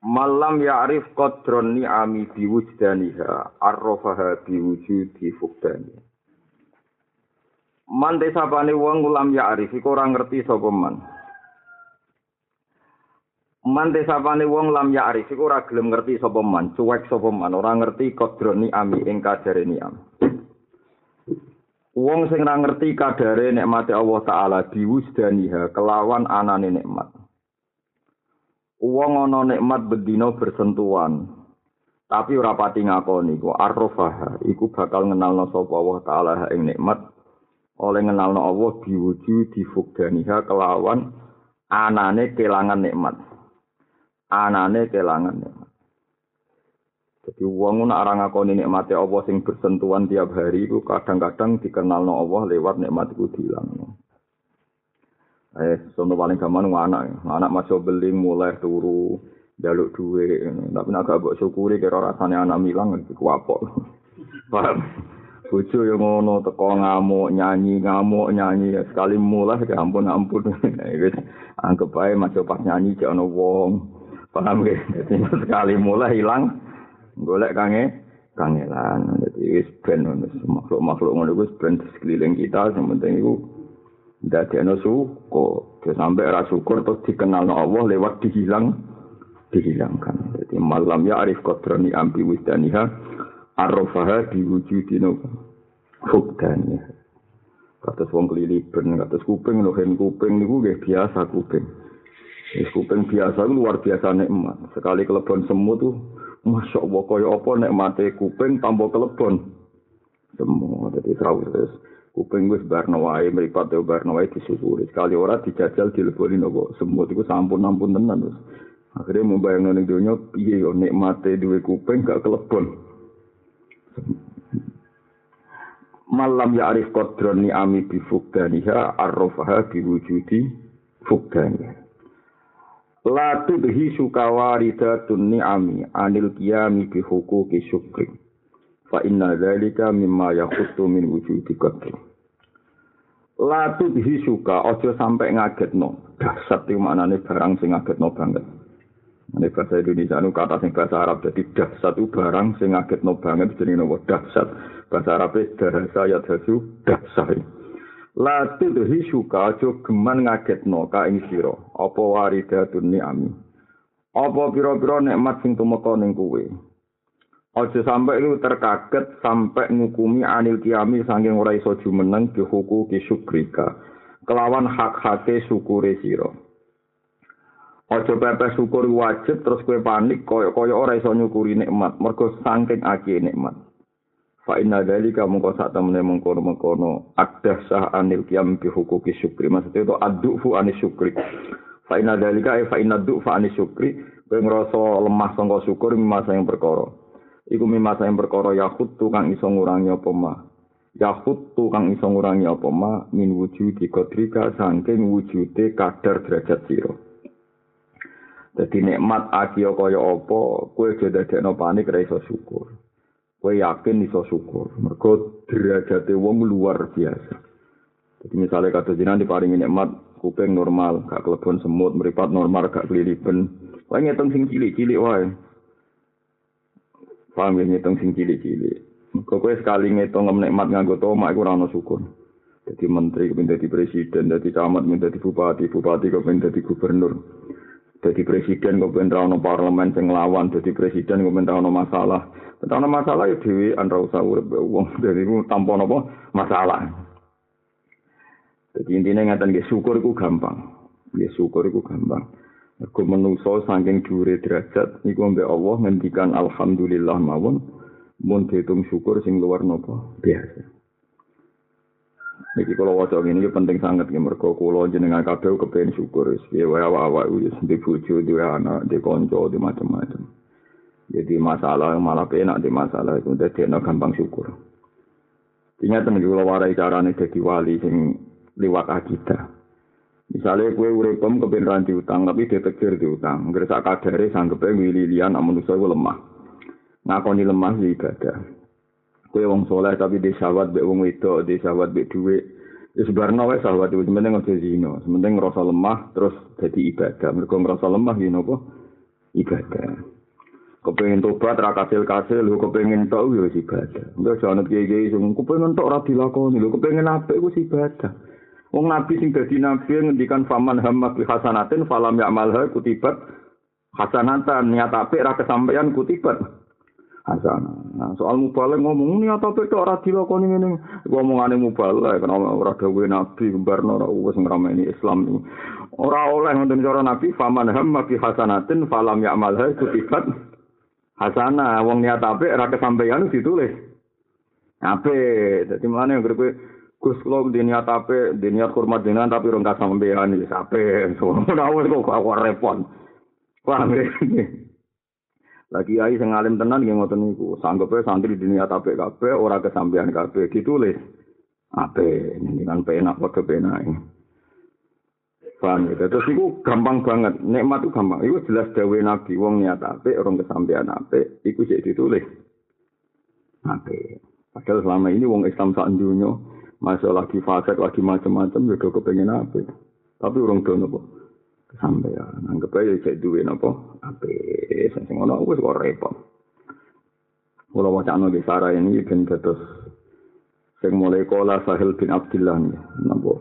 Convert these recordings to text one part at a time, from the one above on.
Malam ya'rif qadron ni'ami biwujdaniha arrofaha biwujudi fukdani. Man desapane wong ulam ya'rif iku ora ngerti sapa man. Man desapane wong lam ya'rif iku ora gelem ngerti sapa man, cuek sapa man, ora ngerti qadron ni'ami ing kadare ni'am. Wong sing ora ngerti kadare nikmate Allah taala biwujdaniha kelawan anane nikmat. Wong ana nikmat bedina bersentuhan. Tapi ora pati ngakoni ku arrofah iku bakal ngenalno sapa Allah taala ing nikmat oleh ngenalno Allah diwuju difugdaniha kelawan anane kelangan nikmat. Anane kelangan nikmat. Jadi wong ora ora ngakoni nikmate Allah sing bersentuhan tiap hari iku kadang-kadang dikenalno Allah lewat nikmat iku dilangno. Eh, sono paling gampang anak, anak masuk beli mulai turu, jaluk duit, tapi nak gak syukuri kira rasanya anak milang itu kuapok. Paham? Bojo yang ngono teko ngamuk nyanyi ngamuk nyanyi. Ya sekali mulai ya ampun ampun. Wis anggap ae masuk pas nyanyi jek ono wong. Paham ge dadi sekali mulai hilang golek kange kangelan. Dadi wis ben makhluk-makhluk ngono wis ben sekeliling kita. Sing penting iku ndadekno syukur. Dia sampai ra syukur terus dikenal Allah lewat dihilang dihilangkan. Jadi malam ya arif kodrani ambi wisdaniha arrofaha diwujudino fukdaniha. Katus wong kelilipan, katus kuping, lohen kuping, niku gak biasa kuping. Wis kuping biasa luar biasa nikmat. Sekali kelebon semut tuh, masya Allah kaya apa nikmate kuping tanpa kelebon. Semua, jadi terus kuping wis barno wae mripat yo barno wae disyukuri sekali ora dijajal dileboni nopo semut iku sampun ampun tenan terus akhirnya membayang ning donya piye yo nikmate duwe kuping gak kelebon. Malam ya arif qadron ni ami bi fukdaniha arrafaha bi wujudi fukdaniha la tudhi sukawaridatun ni'ami anil qiyami bi huquqi syukri fa inna dzalika mimma yakhuttu min wujudi qadri la tudhi suka aja sampe ngagetno. Dahsyat iki maknane barang sing ngagetno banget. Ini bahasa Indonesia itu kata sing bahasa Arab jadi dahsyat itu barang sing ngagetno banget jadi nopo dahsyat bahasa Arab itu ya dahsu dahsai la tudhi suka aja geman ngagetno ka ing sira. Apa waridatun ni'ami? Apa pira-pira nikmat sing tumeka ning kuwe Aja sampai lu terkaget sampai ngukumi anil kiami saking ora iso jumeneng dihuku ki syukrika. Kelawan hak-hake syukure sira. Aja pepe syukur wajib terus kue panik kaya-kaya ora iso nyukuri nikmat mergo saking akeh nikmat. Fa inna dzalika mungko sak temene mengkono-mengkono adah sah anil kiam bi hukuki syukri. Maksudnya itu adufu anis syukri. Fa inna dzalika fa inna fa anis syukri. Kowe ngrasa lemah sangka syukur masa yang perkara. Iku mimasa yang perkara yahut kang iso ngurangi apa ma? Yahut kang iso ngurangi apa ma? Min wujudi kodrika saking wujude kadar derajat siro jadi nikmat akio kaya apa kue jadi no panik iso syukur. Kue yakin iso syukur. Mergo derajate wong luar biasa. Jadi misalnya kata jinan diparingi nikmat kuping normal gak kelebon semut meripat normal gak kelilipan. Wah ngitung sing cilik-cilik wae. paham ya ngitung sing cilik-cilik. Kok kowe sekali ngitung nikmat nganggo toma iku ora ono syukur. Dadi menteri kepen dadi presiden, dadi camat kepen dadi bupati, bupati kepen dadi gubernur. Dadi presiden kepen ora ono parlemen sing nglawan, dadi presiden kepen ora ono masalah. Ora masalah ya dhewe ora usah urip wong dadi ku tampa napa masalah. Dadi intine ngaten nggih syukur iku gampang. Ya syukur iku gampang. Mergo menungso saking dhuwure derajat iku mbek Allah ngendikan alhamdulillah mawon mun ditung syukur sing luar napa biasa. Niki kalau waca ini penting sangat ya mergo kula jenengan kabeh kepen syukur wis piye wae awak-awak wis di bojo di anak di kanca di macam-macam. Jadi masalah malah penak di masalah itu dadi gampang syukur. Ternyata nih kalau warai carane dadi wali sing liwat akidah. Misalnya kue uripem kepen ranti utang tapi detektir di utang. Ngerasa kadare sanggepe mililian amun usaha lemah. Ngakoni lemah di ibadah. Kue wong soleh tapi di sahabat be wong wedok, di sahabat be duit. Ya sebarno wae sahabat itu sementing aja zina, sementing ngerasa lemah terus jadi ibadah. Mergo ngerasa lemah ya napa? Ibadah. Kepengen tobat ra kasil kasil, lu kepengen tok ya ibadah. Enggak jangan kiai-kiai sing kepengen tok ra dilakoni, lu kepengen apik ku ibadah. Wong nabi sing dadi nabi ngendikan faman hamma bi hasanatin falam ya'malha kutibat hasanatan niat apik ra kesampaian kutibat hasanah. Nah, soal mubalek ngomong niat apa tok ora dilakoni ngene. Ngomongane mubalek kena ora dawuhe nabi kembarno ora wis ngrameni Islam. Ora oleh ngoten cara nabi faman hamma bi hasanatin falam ya'malha kutibat hasanah. Wong niat apik ora kesampaian ditulis. Apik. Dadi mlane grepe Gus kula di niat ape, di niat hormat jenengan tapi rong kasampean iki ape. Ora wis kok repot. Paham ya? Lagi ai sing alim tenan nggih ngoten niku. Sanggepe santri dunia tapek kabeh ora kesampean kabeh ditulis. Ape dengan penak padha penak. Paham ya? Terus itu gampang banget. Nikmat itu gampang. Itu jelas dawe Nabi. Wong niat apik, orang kesampean apik. Itu sih ditulis. Apik. Padahal selama ini wong Islam sak dunia. Masa lagi fasik, lagi macam-macam. Ya udah kepengen apik. Tapi orang dono kok. kesampean. Anggap aja cek duwe napa? Ape sing ngono wis kok repot. Kula wacana di Sarah ini ben terus sing mulai kola Sahil bin Abdullah napa?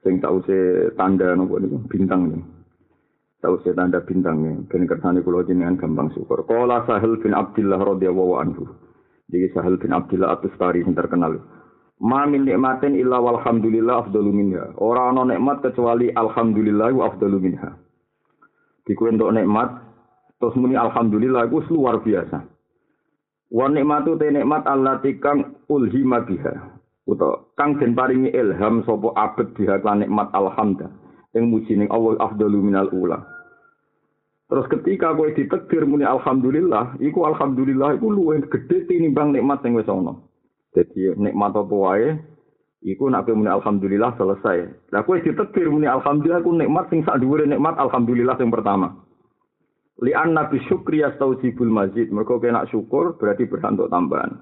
Sing tau se tanda napa niku bintang nih. Tau se tanda bintang nih. Ben kersane kula jenengan gampang syukur. Kola Sahil bin Abdullah radhiyallahu anhu. Jadi Sahil bin Abdullah atus tari yang terkenal. Ma min nikmatin illa walhamdulillah afdalu minha. Ora ana nikmat kecuali alhamdulillah wa afdalu minha. Diku entuk nikmat terus muni alhamdulillah iku luar biasa. Wa nikmatu te nikmat allati kang ulhima biha. Uta kang den paringi ilham sapa abet biha lan nikmat alhamda. Ing muji ning Allah afdalu minal ula. Terus ketika kowe ditegir muni alhamdulillah, iku alhamdulillah iku luwih gedhe tinimbang nikmat sing wis ana. Jadi nikmat apa wae iku nak muni alhamdulillah selesai. Lah kowe ditekir muni alhamdulillah ku nikmat sing sak dhuwure nikmat alhamdulillah yang pertama. Li anna bi syukri yastaujibul mazid. Mergo kena syukur berarti berhak untuk tambahan.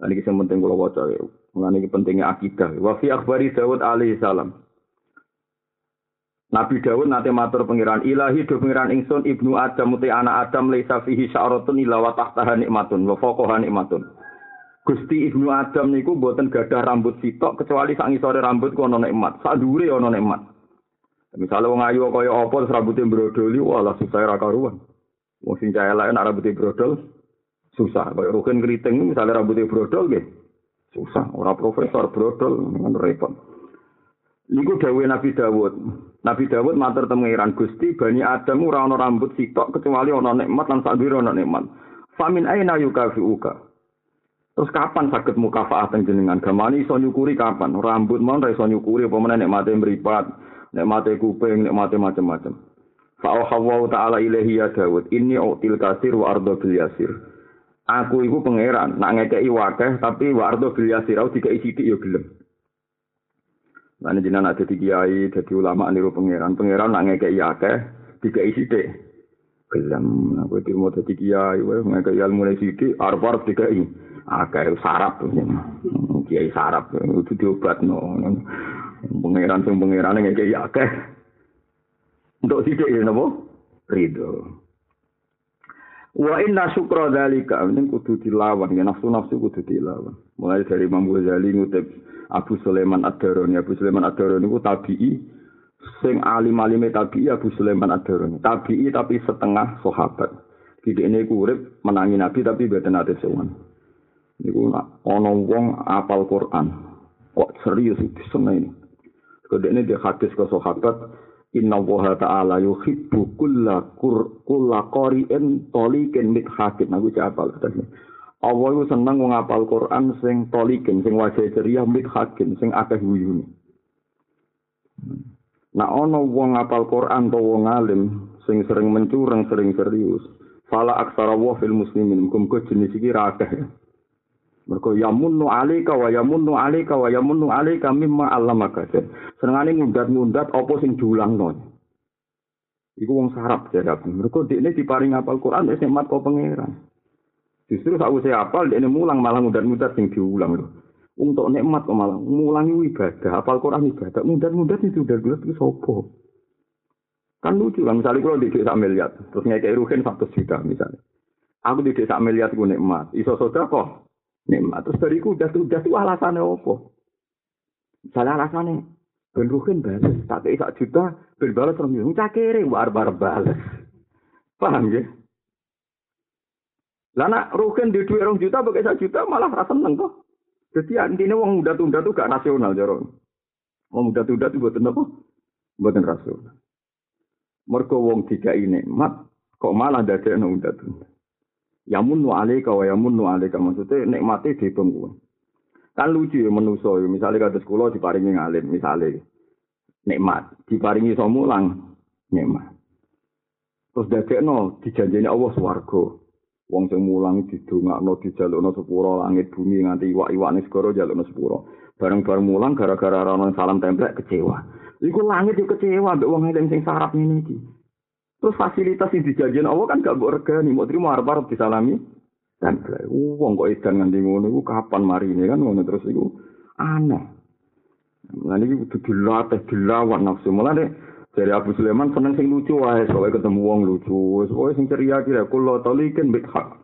Ini yang penting kalau waca ya. Mengenai pentingnya akidah. Wa fi akhbari Dawud alaihi salam. Nabi Dawud nanti matur pengiran ilahi do pengiran ingsun ibnu Adam muti anak Adam laisa fihi sya'ratun illa wa tahtaha nikmatun wa fawqaha nikmatun. Gusti Ibnu Adam niku mboten gadah rambut sitok kecuali sak ngisore rambut ku ana nikmat, sak dhuwure ana nikmat. Misale wong ayu kaya apa terus rambutnya brodoli, walah susah ra karuan. Wong sing cah elek nek rambutnya brodol susah. Kaya rugen kriting misale rambutnya brodol nggih. Susah, ora profesor brodol repot. Niku dawuh Nabi Dawud. Nabi Dawud matur temengiran Gusti Bani Adam ora ana rambut sitok kecuali ana nikmat lan sak dhuwure ana nikmat. Famin aina yukafiuka. Terus kapan sakit mukafaah jenengan? Gamani iso nyukuri kapan? Rambut mon iso nyukuri apa meneh nek mate mripat, nek mate kuping, nek mate macam-macam. Fa hawa ta'ala ilahi ya Daud, inni util kasir wa ardo bil yasir. Aku iku pangeran, nak ngekeki wakeh tapi wa ardo bil yasir, aku dikai sithik ya gelem. Lan jenengan ada kiai, dadi ulama niru pangeran. Pangeran nak ngekeki akeh, dikai sithik. Gelem, aku dirmo dadi kiai, wae ngekeki ilmu sithik, arep-arep dikai. Akeh sarap kiai sarap itu diobatno. Pangeran sing pangeran ning kiai akeh. Untuk sithik ya napa? Ridho. Wa inna syukra dzalika. Ini kudu dilawan ya. Nafsu nafsu kudu dilawan. Mulai dari Imam Ghazali ngutip Abu Sulaiman Ad-Darani Abu Sulaiman Ad-Darani ku tabi'i. Sing alim-alime tabi'i Abu Sulaiman Ad-Darani tabi'i tapi setengah sahabat. Jadi ini kurip menangi Nabi tapi beten ate sewan. Niku ana wong apal Quran kok serius iki seneng kedene dia hadis ke sahabat inna wa ta'ala yuhibbu kulla qur kulla qari'in taliqin mit hakim aku apal tadi Allah iku seneng wong apal Quran sing tolikin, sing wajah ceria, mithakin, sing akeh guyune. Nah ana wong apal Quran to wong alim sing sering mencurang, sering serius. Fala aksara wa fil muslimin, muga jenis iki ra akeh. Mergo yamunnu alika wa yamunnu alika wa yamunnu alika mimma allamaka. Senengane ngundat-ngundat apa sing diulangno. Iku wong sarap jare aku. Mergo dekne diparing apal Quran wis nikmat kok pangeran. Justru saya apal, dia mulang malah mudah-mudah sing diulang loh. Untuk nikmat kok malah mulang ibadah, apal Quran ibadah, mudah-mudah itu udah gue itu sopo. Kan lucu kan, misalnya kalau di desa miliar, terus ngekei ruhin satu juta misalnya. Aku di desa miliar gue nikmat, iso soda kok nikmat. Terus dari tuh udah tuh alasannya opo. Misalnya alasannya, ben ruhin balas, tak kei sak juta, ben balas orang bilang, cakere, bar-bar balas. Paham ya? Lah rugen di duit rong juta pakai satu juta malah rasa seneng kok. Jadi intinya uang muda tunda tuh gak rasional jaro. Uang muda tunda tuh buatan apa? Buatan rasional. Mergo wong tiga ini mat kok malah ada no muda tunda. Yamun nu wa yamun nu alika maksudnya nikmati di kuwe. Kan lucu ya menuso ya. Misalnya kata sekolah diparingi ngalim misalnya nikmat diparingi somulang nikmat. Terus dadekno dijanjeni Allah swarga. wong sing mulang didongakno dijalukno sepuro langit bumi nganti iwak-iwakne segara jalukno sepuro bareng-bareng mulang gara-gara ana salam templek kecewa iku langit yo kecewa mbek wong eling sing sarap ngene iki terus fasilitas sing dijanjikan Allah kan gak regani mau trimo arep-arep disalami templek wong kok edan nganti ngono iku kapan marine kan ngono terus iku aneh Nah ini kudu dilatih, dilawan nafsu. Mulai Dari Abu Sulaiman seneng sing lucu wae, soalnya ketemu wong lucu. Soalnya sing ceria kira kulo tolikin bit hak.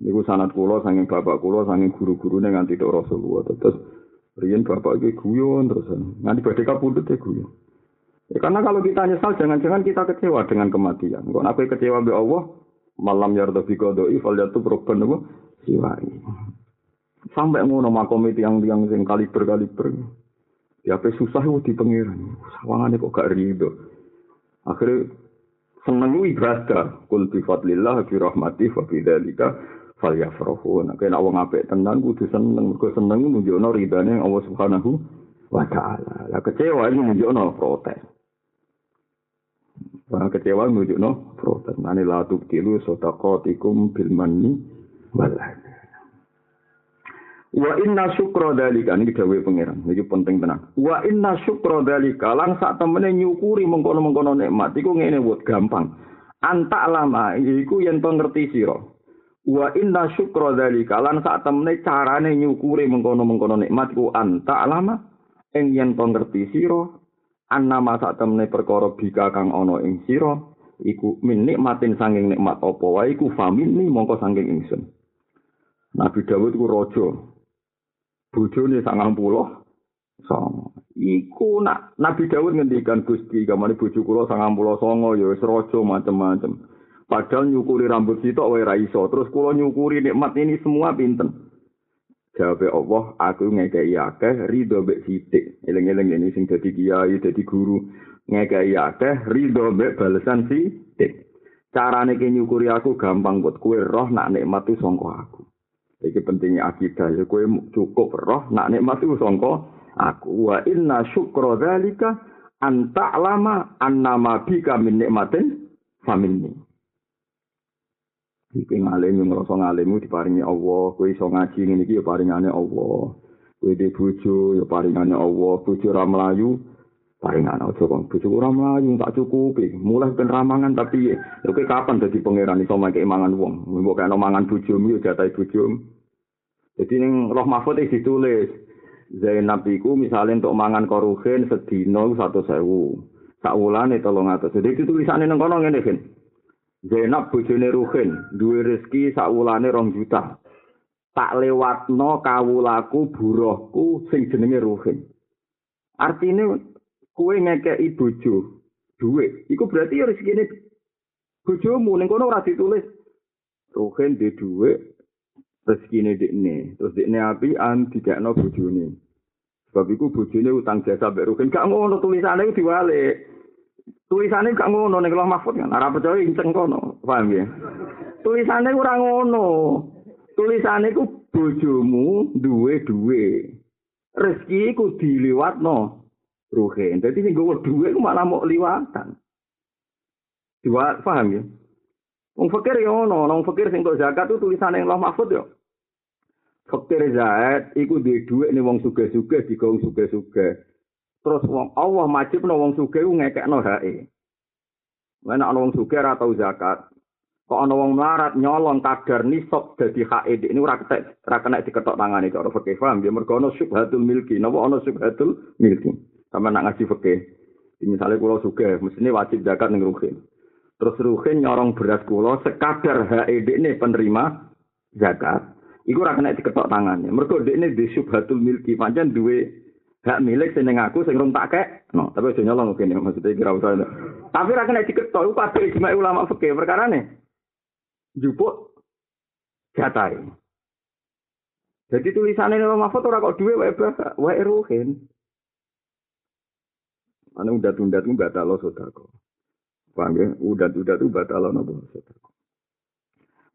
Niku sanat kulo sanging bapak kulo sanging guru-guru nih nganti tok Rasulullah. Terus Rian bapak iki guyon terus nganti badhe kapundhut ya guyon. Ya, karena kalau kita nyesal jangan-jangan kita kecewa dengan kematian. Kok aku kecewa be Allah, malam yarda fi qada'i fal yatu roban apa siwai. Sampai ngono makom itu yang yang sing kaliber-kaliber. Ya apa susah itu di pengiran. Sawangannya kok gak ridho. Akhirnya seneng ibadah. Kul bi fadlillah bi rahmati fa bi dzalika fal yafrahu. Nah, kena wong apik tenan kudu seneng. Mergo seneng nunjukno ridane Allah Subhanahu wa taala. Lah kecewa iki nunjukno protes. Wah kecewa nunjukno protes. Nani la tubtilu sadaqatikum bil manni wal Wa inna syukra dalika ini dawe pangeran. Iki penting tenan. Wa inna syukra dalika lan sak temene nyukuri mengkono-mengkono nikmat iku ngene wot gampang. Anta lama iku yen pengerti sira. Wa inna syukra dalika lan sak temene carane nyukuri mengkono-mengkono nikmat iku anta lama ing yen pengerti sira. Annama sak temene perkara bika kang ana ing sira iku min nikmatin sanging nikmat apa wae iku famini mongko sanging ingsun. Nabi Dawud ku raja, bojone sangang puluh songo. Iku nak Nabi Dawud ngendikan Gusti, kamane bojo kula sangang puluh songo ya wis raja macem-macem. Padahal nyukuri rambut sitok wae ra iso. Terus kula nyukuri nikmat ini semua pinten? Jawab Allah, aku ngekei akeh ridho mbek sithik. Eling-eling ini sing dadi kiai, dadi guru. Ngekei akeh ridho mbek balesan sithik. Carane ki nyukuri aku gampang buat kue roh nak nikmat itu songko aku. Iki pentingnya akidah ya kowe cukup roh nak nikmat itu sangka aku wa inna syukra dzalika an ta'lama annama bika min nikmatin faminni. Iki ngalim yang ngerasa ngalimmu diparingi Allah, kowe iso ngaji ngene iki ya paringane Allah. Kowe di bojo ya paringane Allah, bojo ra mlayu paringane aja kok bojo ora mlayu tak cukupi. Mulai ben ramangan tapi ya kowe kapan dadi pangeran iso mangke mangan wong. Mbok kena mangan bojomu ya jatahe bojomu. Jadi ning Roh Mahfud iki ditulis Zainab iku misalnya untuk mangan korugen sedino satu sewu. Sak wulane tolong atas. Jadi itu tulisannya neng kono ngene kan. Zainab bojone Ruhin, duwe rezeki sak wulane rong juta. Tak lewatno kawulaku buruhku sing jenenge Ruhin. Artinya kue ngekei bojo duwe. Iku berarti ya rezekine bojomu ning kono ora ditulis Ruhin di duwe rezekine dekne. Terus dekne apian dikekno bojone. Sebab iku bojone utang jasa mbek Rukin. Gak ngono tulisane diwalik. Tulisane gak ngono ning Allah Mahfud kan. Ora percaya inceng kono. Paham ya? Tulisane ora ngono. Tulisane iku bojomu duwe-duwe. Rezeki iku diliwatno ruhen. Dadi sing gowo duwe ku malah mau liwatan. Dua paham ya? Wong fakir ya ono, wong fakir sing tok zakat itu tulisane Allah Mahfud ya. Fakir zakat iku duwe dhuwit ning wong sugih-sugih digawe sugih-sugih. Terus wong Allah majibno wong sugih ku ngekekno hake. Mana ana wong sugih ora tau zakat. Kok ana wong melarat nyolong kadar nisab dadi hake ini ora ketek ora kena diketok tangane cara fakir paham ya mergo ana syubhatul milki. Napa ana syubhatul milki? Sama nak ngaji fakir. Misalnya kulo sugih, mestine wajib zakat ning ruhin. Terus Ruhin nyorong beras kula sekadar HED ini penerima zakat. Iku ora kena diketok tangannya. Mergo dekne di subhatul milki pancen duwe hak milik sing aku sing rung tak kek. No, tapi aja nyolong kene maksudnya kira usah. Tapi ora kena diketok iku kabeh ijma ulama fikih perkara ne. Jupuk jatai. Jadi tulisannya Imam Mahfud ora kok duwe wae wae Ruhin. Anu udah-udah itu batal lo sodako. Paham ya? Udat-udat itu batal napa sedekah.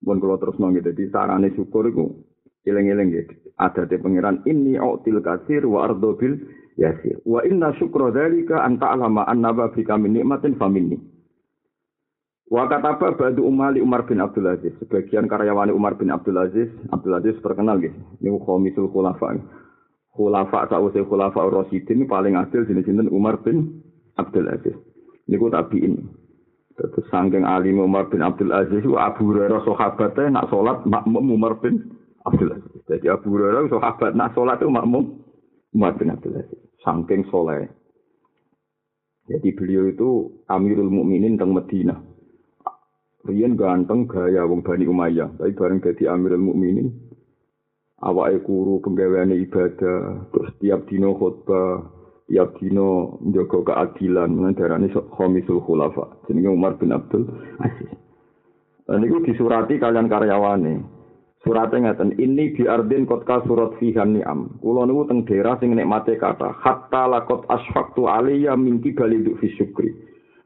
Mun kula terus nang dadi sarane syukur iku eling-eling ya. Adate pangeran inni util kasir wa ardo bil yasir. Wa inna syukra dzalika an ta'lama anna bika min nikmatin faminni. Wa kataba badu umali Umar bin Abdul Aziz. Sebagian karyawan Umar bin Abdul Aziz, Abdul Aziz terkenal gitu. Ini khomisul khulafa. Khulafa sausai khulafa Rasidin paling adil jenis-jenis Umar bin Abdul Aziz. Ini ku tabiin. Terus sangking alim Umar bin Abdul Aziz Abu Hurairah sahabatnya nak sholat makmum Umar bin Abdul Aziz. Jadi Abu Hurairah sahabat nak sholat itu makmum Umar bin Abdul Aziz. Sangking soleh. Jadi beliau itu Amirul Mukminin teng Medina. Rian ganteng gaya wong Bani Umayyah. Tapi bareng jadi Amirul Mukminin awake kuru penggaweane ibadah, terus tiap dino khutbah, tiap dino njogo keadilan nang darane khamisul khulafa jenenge Umar bin Abdul Aziz. Lan iku disurati kalian karyawane. Surate ngaten, ini bi ardin kotka surat fihan ni'am. Kula niku teng daerah sing nikmate kata, hatta lakot asfaktu aliyya min kibali fi syukri.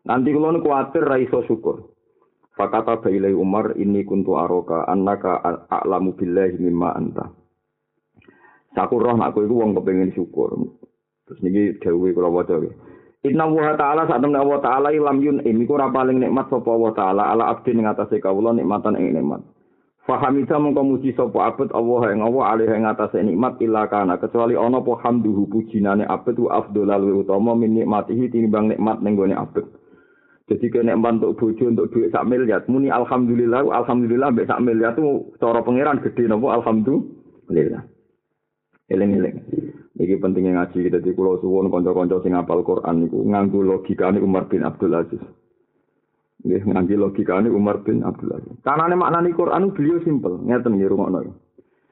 Nanti kula niku kuwatir ra iso syukur. Fakata bailai Umar ini kuntu aroka annaka a'lamu billahi mimma anta. Saku roh aku iku wong kepengin syukur. Terus niki dawuhe kula waca Inna wa ta'ala saat temen Allah ta'ala ilam yun im iku ora paling nikmat sapa Allah ta'ala ala abdi ning atase kawula nikmatan ing nikmat. Fahamita mengko muji sapa abet Allah ing Allah alih ing atase nikmat illa kana kecuali ana apa hamduhu pujinane abet wa afdhalal utama min nikmatihi tinimbang nikmat ning gone abet. Jadi kena untuk bojo untuk duit sak miliar, muni alhamdulillah, alhamdulillah mbek sak miliar itu cara pangeran gede nopo alhamdulillah. Eling-eling. Iki pentingnya ngaji kita di Pulau Suwon konco-konco sing apal Quran niku nganggu logikane Umar bin Abdul Aziz. Nggih nganggo logikane Umar bin Abdul Aziz. Karena maknane Quran beliau simpel, ngeten nggih rungokno.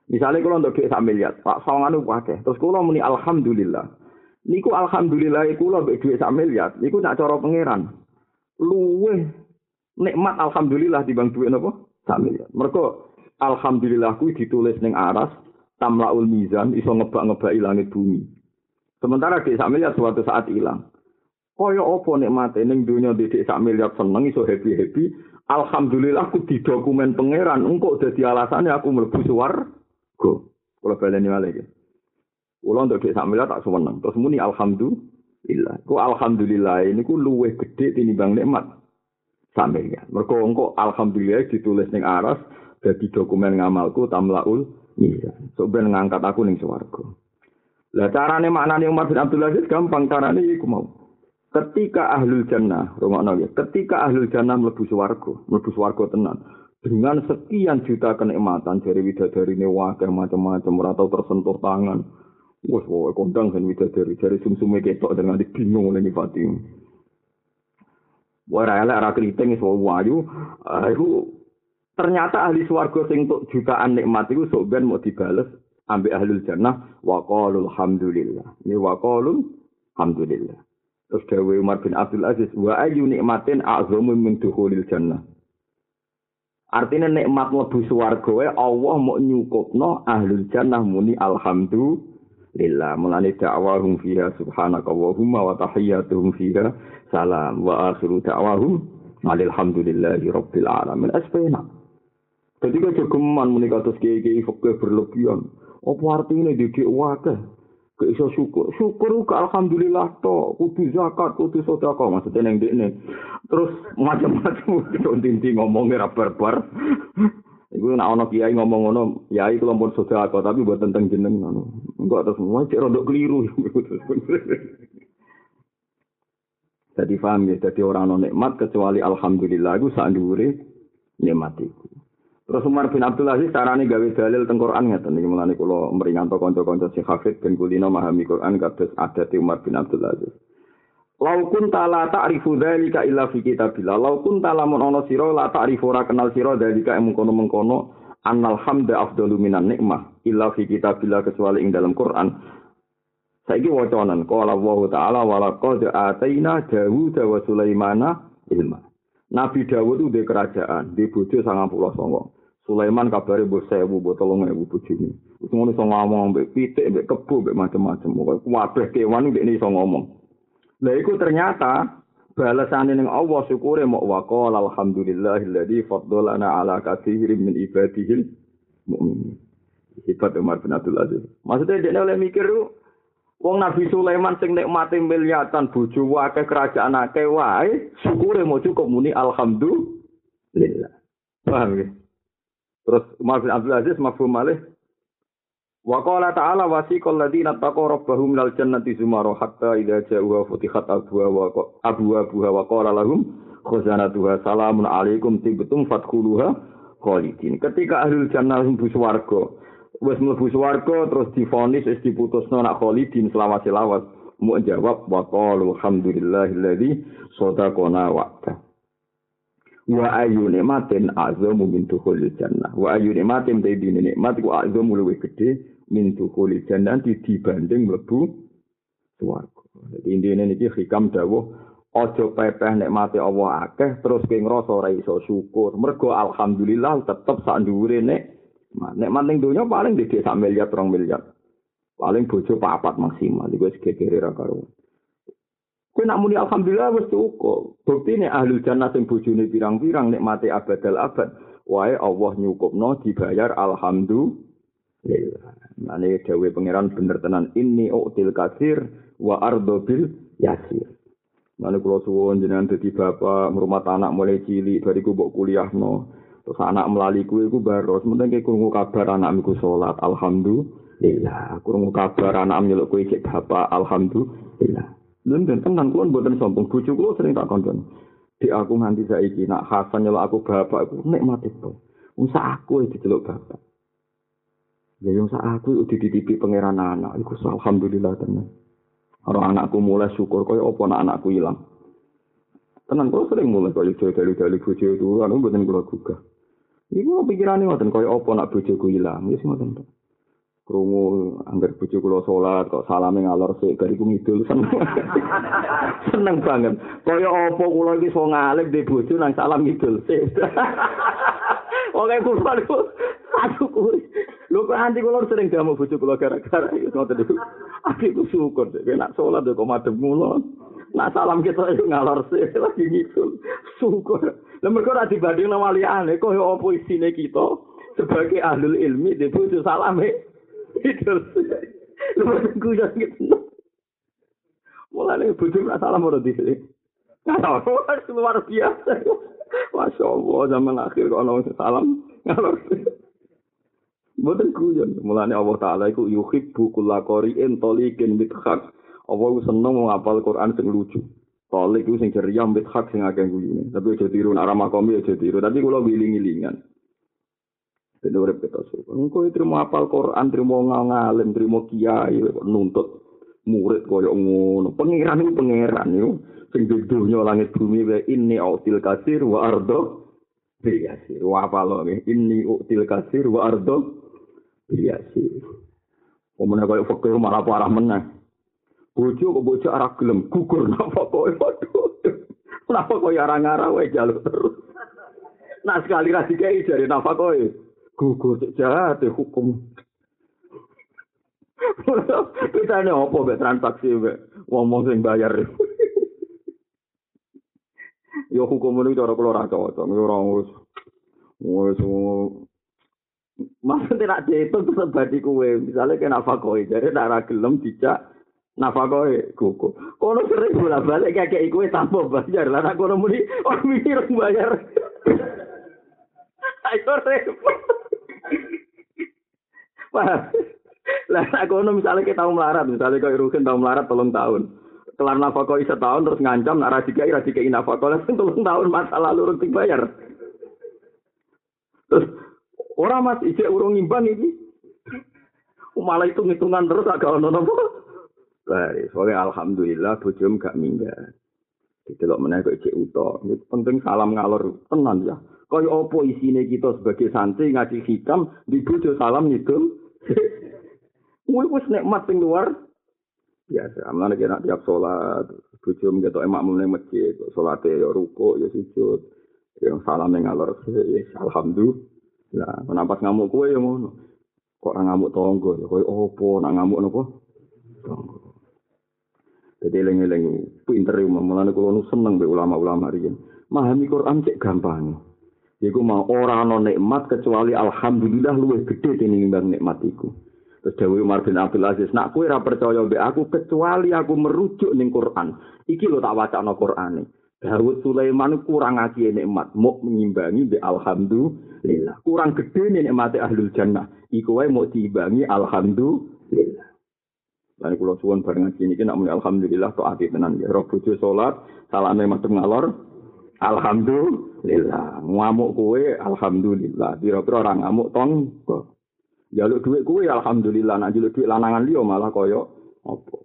Misalnya kalau untuk duit sak miliar, Pak sawangan akeh. Terus kalau muni alhamdulillah. Niku alhamdulillah kula mbek duit sak miliar, niku nak cara pangeran. Luweh nikmat alhamdulillah dibanding duit napa? Sak miliar. Mergo alhamdulillah kuwi ditulis ning aras, tamlaul mizan iso ngebak-ngebak langit bumi. Sementara di sak miliar suatu saat hilang. Kaya apa nikmate ning donya di sak miliar seneng iso happy-happy. Alhamdulillah aku di dokumen pangeran engkau dadi alasannya aku mlebu swarga. Kula baleni malih iki. Kula untuk sak miliar tak seneng. Terus muni alhamdulillah. Ku alhamdulillah ini ku luweh gede tinimbang nikmat sak miliar. Mergo engko alhamdulillah ditulis ning aras dadi dokumen ngamalku tamlaul Iya, so ben ngangkat aku ning swarga. Lah carane maknane Umar bin Abdul Aziz gampang carane iku mau. Ketika ahlul jannah, rungokno ya, ketika ahlul jannah mlebu swarga, mlebu swarga tenan, dengan sekian juta kenikmatan dari widadari ini wakil macam-macam ora tau tersentuh tangan. Wes wae kondang kan widadari dari sumsume ketok dengan bingung oleh nyifati. Wah, elek ora kriting iso wayu, Ternyata ahli swarga sing untuk jutaan nikmat itu sok mau dibales ambek ahli jannah wa qalul hamdulillah. Ini wa qalul hamdulillah. Terus Dawe Umar bin Abdul Aziz wa ayu nikmatin a'zamu min dukhulil jannah. Artinya nikmat mlebu swarga wae Allah mau nyukupno ahli jannah muni alhamdulillah. Mulane dakwahum fiha subhanakallahumma wa tahiyyatuhum fiha salam wa akhiru da'wahum alhamdulillahi rabbil alamin. Kok jogeman muni kados kiai-kiai fakir berlebihan. Apa artinya dikik wakeh? Iso syukur. Syukur ke alhamdulillah to. Kudu zakat, kudu sedekah maksudnya neng dekne. Terus macam-macam tinti ngomongnya ra barbar. Iku nak ana kiai ngomong ngono, yai kula pun sedekah tapi buat tentang jeneng ngono. Enggak terus cek rodok keliru. Jadi paham ya, jadi orang non nikmat kecuali alhamdulillah saat dhuwure nikmat itu. Terus Umar bin Abdul Aziz carane gawe dalil teng Quran ngeten iki mulane kula meringanto kanca-kanca sing hafid ben kulino memahami Quran kados adate Umar bin Abdul Aziz. Lau kun ta'ala ta'rifu dzalika illa fi kitabillah. Lau kun ta'ala mun ana sira la ta'rifu ora kenal sira dzalika ing mengkono-mengkono annal hamda afdalu minan nikmah illa fi kitabillah kecuali ing dalam Quran. Saiki wacanan qala Allah taala wa laqad ataina Dawud wa Sulaimana ilma. Nabi Dawud itu kerajaan, di bojo 99. Sulaiman kabare mbok 1000, mbok 3000 bojone. Wis ngono iso ngomong mbek pitik, mbek kebo, mbek macam-macam. Pokoke kabeh kewan ndek iso ngomong. Lah iku ternyata balasane ning Allah syukure mok wa qala alhamdulillahilladzi faddalana ala katsirin min ibadihi mukminin. Sifat Umar bin Abdul Aziz. Maksudnya dia oleh mikir Wong Nabi Sulaiman sing nikmati miliatan bojo akeh kerajaan akeh wae, syukure mau cukup muni alhamdulillah. Paham ya? Terus Umar bin Abdul Aziz mafhum malih Wa qala ta'ala wasiqal ladzina taqaw rabbahum minal jannati zumara hatta idza ja'uha futihat abwa wa abwa buha wa qala lahum khazanatuha salamun alaikum tibtum fadkhuluha khalidin. Ketika ahlul jannah mlebu swarga, wis mlebu swarga terus difonis wis diputusno nak khalidin selawat-selawat mu jawab wa qalu alhamdulillahilladzi sadaqana wa'da wa ayu nikmatin azamu min dukhulil jannah wa ayu nikmatin te dine nikmat ku azamu luwih gedhe min dukhulil jannah dibanding mlebu swarga dadi intine niki hikam dawuh aja pepeh nikmate Allah akeh terus kowe ngrasa ora iso syukur mergo alhamdulillah tetep sak dhuwure nek Nek manting dunia paling di sak miliar, rong miliar. Paling bojo papat maksimal. Iku wis gegere ra karo. Kowe nak muni alhamdulillah wis cukup. Nek ahli jannah sing bojone pirang-pirang nek mati abadal abad. Wae Allah nyukupno dibayar alhamdulillah. Mane dewe pangeran bener tenan ini uktil kasir wa ardo bil yasir. Mane kula suwun jenengan dadi bapak, ngrumat anak mulai cilik bariku mbok kuliahno. Terus anak melali kue ku baru, sementara kayak kurungu kabar anak miku sholat, alhamdulillah. Kurungu kabar anak nyeluk kue cek bapak, alhamdulillah. Dan dan tenang kulon buatan sombong, bucu kulon sering tak konten. Di aku nganti saiki nak Hasan nyeluk aku bapak, aku nikmati tuh. Usa aku itu celuk bapak. Ya yang sa aku itu dititipi pangeran anak, iku alhamdulillah tenang. Orang anakku mulai syukur, kaya apa anak anakku hilang. Tenang, kalau sering mulai kaya dari-dari bucu itu, kan buatan kulo juga. Iku pikirane ngoten kaya apa nak bojoku ilang, wis ngoten to. Krungu anggar bojo kula salat kok salame ngalor sik bariku ngidul seneng. seneng banget. Kaya apa kula iki iso ngalih di bojo nang salam ngidul sik. Oke kula niku aduh kuwi. Lho kok anti kula sering jamu bojo kula gara-gara iki ngoten niku. Aku syukur nek nak salat kok madhep kula. Nak salam kita itu ngalor sih lagi ngidul. Syukur. Lah mergo ora dibanding nang waliyane kok yo opo isine kita sebagai ahli ilmi di bojo salame. Itu. Lu ku yo gitu. Mulane bojo nak salam ora di sini. luar biasa. Masya Allah, zaman akhir kok ono salam ngalor sih. Mboten kuyon. Mulane Allah Taala iku yuhibbu kullaqari'in taliqin bithaq. Allah seneng ngapal Quran sing lucu. Tolik itu sing ceria ambit hak sing akeh guyune. Tapi aja tiru nak ramah komi aja tiru. Tapi kula wiling-wilingan. Ben urip kita suka. Engko terima apal Quran, terima ngalim, terima kiai nuntut murid koyo ngono. Pangeran iku pangeran yo. Sing dunya langit bumi wae ini autil kasir wa ardo biyasir. Wa apal. Ini util kasir wa ardo biyasir. Omone koyo fakir malah parah meneh. bojo kok bojo arah gelem gugur napa kowe waduh napa kowe arah ngarah wae jaluk terus nah sekali dikai jare napa kowe gugur jahat hukum kita ini apa be transaksi be ngomong sing bayar yo hukum ini cara rasa cocok ora wis wis Maksudnya nak dihitung terus badi kue. Misalnya kayak nafakoi. Jadi nak ragelem dijak nafakoi kuku. Kono sering bolak balik kayak kue tanpa bayar. Lah nak kono muni orang mikir bayar. Ayo repot. Paham? Lah nak kono misalnya kita tahu melarat. Misalnya kayak Rukin tahu melarat tolong tahun. Kelar nafakoi setahun terus ngancam nak radikai radikai nafakoi. Langsung tolong tahun masa lalu rutin bayar. Terus Orang mas ijek urung ngimbang ini. Malah itu ngitungan terus agak ono nopo. Baik, soalnya alhamdulillah bojom gak minggat. Jadi kalau menaik kok ijek uto, itu penting salam ngalor tenan ya. Kaya opo isine kita sebagai santri ngaji hitam di bojo salam itu. Kuwi wis nikmat sing luar biasa. Amane kena tiap salat, bojo mgetok emak mulai masjid, salate ya ruko ya sujud. Yang salam ngalor ya alhamdulillah. Lah, kenapa ngamuk kowe ya ngono? Kok ora ngamuk tonggo ya kowe opo nak ngamuk napa? Tonggo. Jadi eling-eling pinter ya mulane kula nu seneng mbek ulama-ulama riyen. Memahami Quran cek gampang. Iku mau ora ana nikmat kecuali alhamdulillah luwih gedhe tinimbang nikmat iku. Terus Dewi Umar bin Abdul Aziz, nak kowe ora percaya mbek aku kecuali aku merujuk ning Quran. Iki lho tak wacana Qur'ane. Dawud Sulaiman kurang ngaji nikmat, mau mengimbangi be alhamdulillah. Kurang gede nih nikmat ahlul jannah. Iku wae mau diimbangi alhamdulillah. Lan kula suwun bareng ngaji niki nak muni alhamdulillah kok ati tenan ya. Roh bojo salat, salame madhep ngalor. Alhamdulillah. Ngamuk kowe alhamdulillah. Pira-pira ora ngamuk tong. Jaluk dhuwit kowe alhamdulillah. Nak jaluk dhuwit lanangan liya malah kaya apa?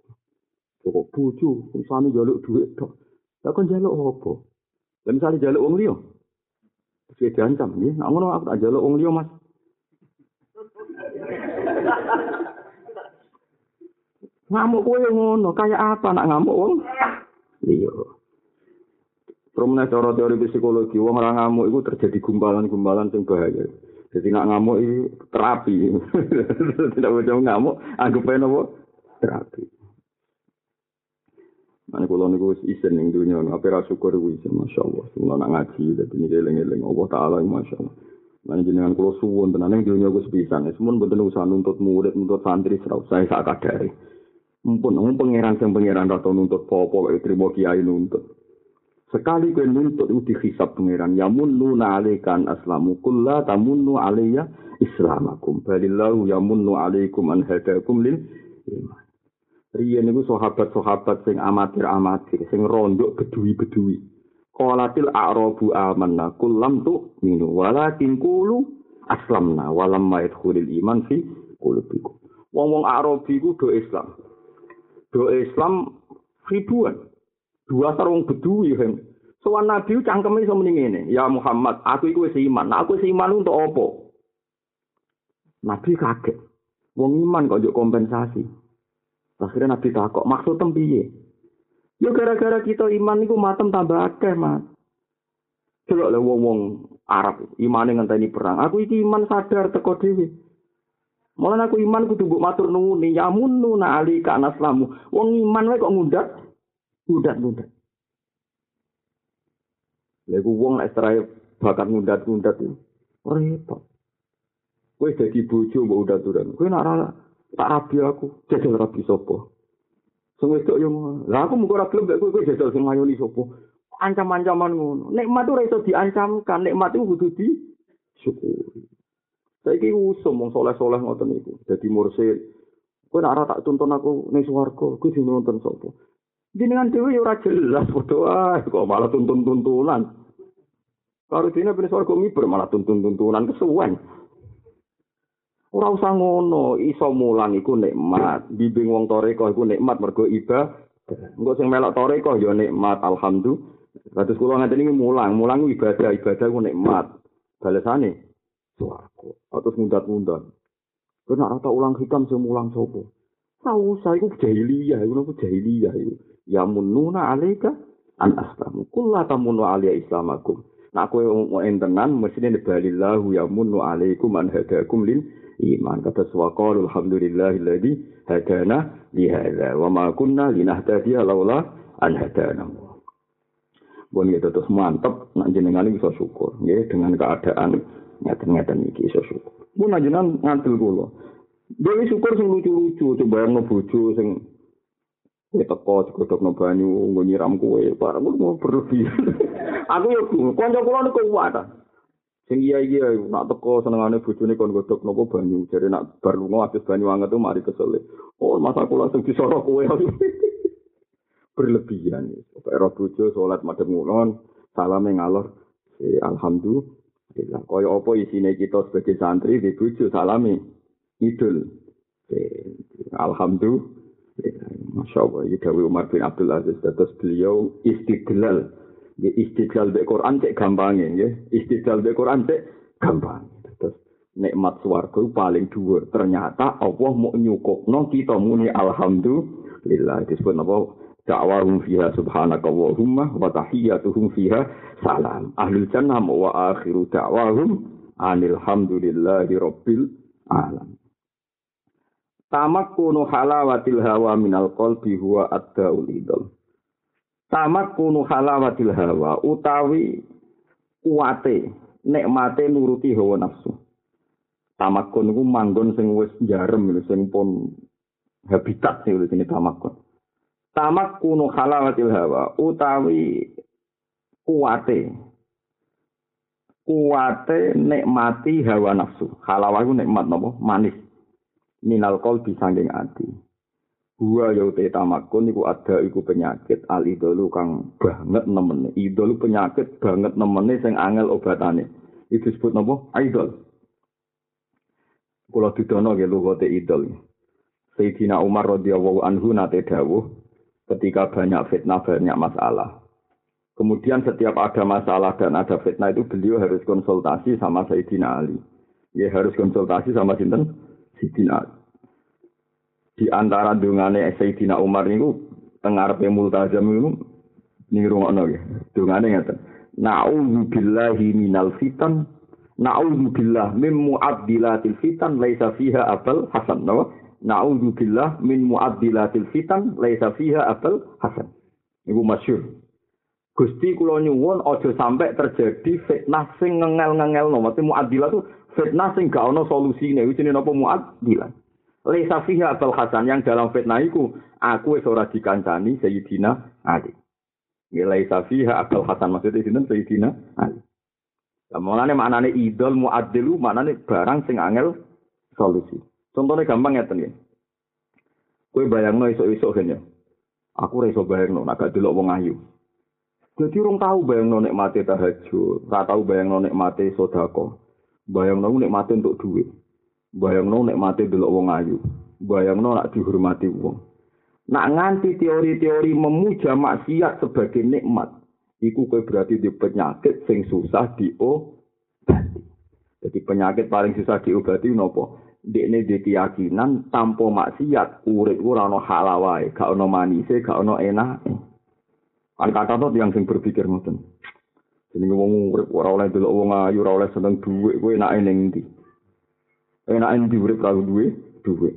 Kok bojo, usane jaluk dhuwit tok. Lah kon jaluk apa? Lah misale jaluk wong liya. Wis diancam nggih, nek ngono aku tak jaluk wong liya, Mas. ngamuk kowe ngono, kaya apa nak ngamuk wong? Liya. Rumune cara teori psikologi wong ora ngamuk iku terjadi gumpalan-gumpalan sing bahaya. Dadi nek ngamuk iki terapi. Tidak bisa ngamuk, anggap ae terapi. Mane kula niku wis isin ning dunya, ape ra syukur kuwi sing masyaallah. Kula nak ngaji dadi niki eling-eling Allah taala masyaallah. Mane jenengan kula suwun tenan ning dunya wis pisan. Wis mun mboten usah nuntut murid, nuntut santri sira saya sak kadare. Mumpun pangeran sing pangeran ra nuntut apa-apa, trimo kiai nuntut. Sekali kowe nuntut itu dihisab pangeran. Ya munnu na'alikan aslamu kulla tamunnu alayya islamakum. Balillahu ya munnu alaikum an hadakum lil iman. Riyen niku sahabat-sahabat sing amatir-amatir, sing rondok bedui-bedui. Qalatil a'rabu amanna kullam tu minu walakin qulu aslamna walam ma yadkhulul iman fi qulubikum. Wong-wong Arabi ku do Islam. Do Islam ribuan. Dua sarung bedui kan. Sowan Nabi cangkeme iso muni ngene, "Ya Muhammad, aku iku wis iman. Nah, aku wis iman untuk apa?" Nabi kaget. Wong iman kok njuk kompensasi. Akhirnya Nabi takok, maksud piye? Yo gara-gara kita iman niku matem tambah akeh, Mas. Coba le wong-wong Arab imane ngenteni perang. Aku iki iman sadar teko dhewe. Mulane aku iman kudu mbok matur nuwun ya munnu na ali ka naslamu. Wong iman wae kok ngundat. Ngundat-ngundat. Lha wong nek bakat ngundat-ngundat itu repot. Kowe dadi bojo mbok udat-udan. Kowe nak tak rabi aku jajal rabi sopo sing wedok yo lah aku mugo ra gelem kowe kowe jajal sing sopo ancam-ancaman ngono. Nikmat ora iso diancamkan nikmat itu kudu di syukuri. Saiki usum wong soleh-soleh ngoten niku dadi mursid. Kowe nak ora tak tuntun aku ning swarga kowe sing nonton sopo jenengan dhewe yo ora jelas padha kok malah tuntun-tuntunan karo dene ben swarga miber malah tuntun-tuntunan kesuwen Ora usah ngono, iso mulang iku nikmat. Bimbing wong toreko iku nikmat mergo ibadah. Engko sing melok toreko ya nikmat, alhamdulillah. Kados kula ngaten iki mulang, mulang ibadah, ibadah ku nikmat. Balesane swarga. Atus mundat-mundat. Nek ora ulang hikam sing mulang sapa? Ora usah iku jahiliyah, iku jahiliyah iku. Ya mununa alaika an aslamu. Kullu tamunu alayya islamakum. Nak kowe mau entenan mestine balillahu ya munu alaikum an hadakum lil iman kata swaqal alhamdulillahilladzi hadana li hadza wa ma kunna linahtadiya laula an hadana Bon itu terus mantep nak jenengan bisa syukur nggih dengan keadaan ngeten-ngeten iki iso syukur Mun ajenan ngantil kula. Dewi syukur sing lucu-lucu, coba yang bojo sing kowe teko digodhogno banyu nggo nyiram kowe, parah mau berlebihan. aku yo kanca kula niku kuat. Sing iya iya nak teko senengane bojone kon godhog nopo banyu. Jare nak bar lunga habis banyu anget tuh mari kesel. Oh, masa kula sing disorok kowe. Berlebihan. Pokoke ro bojo salat madhep ngulon, salame ngalor. Eh, alhamdulillah. Kaya apa isine kita sebagai santri di bojo salame idul. Eh, alhamdulillah. Masya Allah, ini Dawi Umar bin Abdul Aziz. Terus beliau istidlal Ya istidlal be Quran cek gampang ya. Istidlal be Quran cek gampang. Terus nikmat swarga paling dhuwur. Ternyata Allah mau nyukupno kita muni alhamdulillah disebut apa? Da'wahum fiha subhanaka Allahumma wa tahiyyatuhum fiha salam. Ahlul jannah wa akhiru da'wahum anil hamdulillahi rabbil alam. Tamakkunu halawatil hawa minal qalbi huwa ad-daul idol. tamak kunu halawatil hawa utawi kuate nikmate nuruti hawa nafsu. Tamakun iku manggon sing wis jarem sing pun habitat sing sini tamakun tamak kunu halawatil hawa utawi kuate kuate nikmati hawa nafsu. Halawah iku nikmat napa? Manis minal qalbi sanging ati Gua ya te tamakun iku ada iku penyakit al idolu kang banget nemene. Idol penyakit banget nemene sing angel obatane. Itu disebut napa? Idol. Kula didono nggih lugote idol. Sayyidina Umar radhiyallahu anhu nate dawuh ketika banyak fitnah banyak masalah. Kemudian setiap ada masalah dan ada fitnah itu beliau harus konsultasi sama Sayyidina Ali. Ya harus konsultasi sama sinten? Sayyidina Ali. di antara dungane Sayyidina Umar niku tengarepe multazam niku ning rungokno ya. Dungane ngaten. Na'udzu billahi minal fitan. Na'udzu billah min mu'addilatil fitan laisa fiha abal hasan. No? Na'udzu billah min mu'addilatil fitan laisa fiha abal hasan. Niku masyhur. Gusti kula nyuwun aja sampai terjadi fitnah sing ngengel-ngengel no. Itu fitnah sing gak ono solusine. Wis napa mu'addilah. Laisa fiha Abul Hasan yang dalam fitnah iku aku wis ora dikancani Sayyidina Ali. Ya laisa fiha Abul Hasan maksudnya sinten Sayyidina Ali. Lah mulane maknane idol muaddilu maknane barang sing angel solusi. Contohnya gampang ngeten ya. Kowe bayangno esuk-esuk kene. Aku ora iso bayangno nek gak delok wong ayu. Jadi orang tahu bayang nek mati tahajud, ora tahu bayang nek mati sodako, bayang nek mati untuk duit. Bayangno nek mati delok wong ayu. Bayangno nak dihormati wong. Nak nganti teori-teori memuja maksiat sebagai nikmat, iku kowe berarti di penyakit sing susah diobati. Jadi penyakit paling susah diobati nopo? Dekne di keyakinan tanpa maksiat urip ora ono halawae, gak ono manise, gak ono enak. Kan kata yang sing berpikir ngoten. Jadi ngomong urip ora oleh delok wong ayu, ora oleh seneng dhuwit, kowe enake ning ndi? enak yang diurip kalau duwe duwe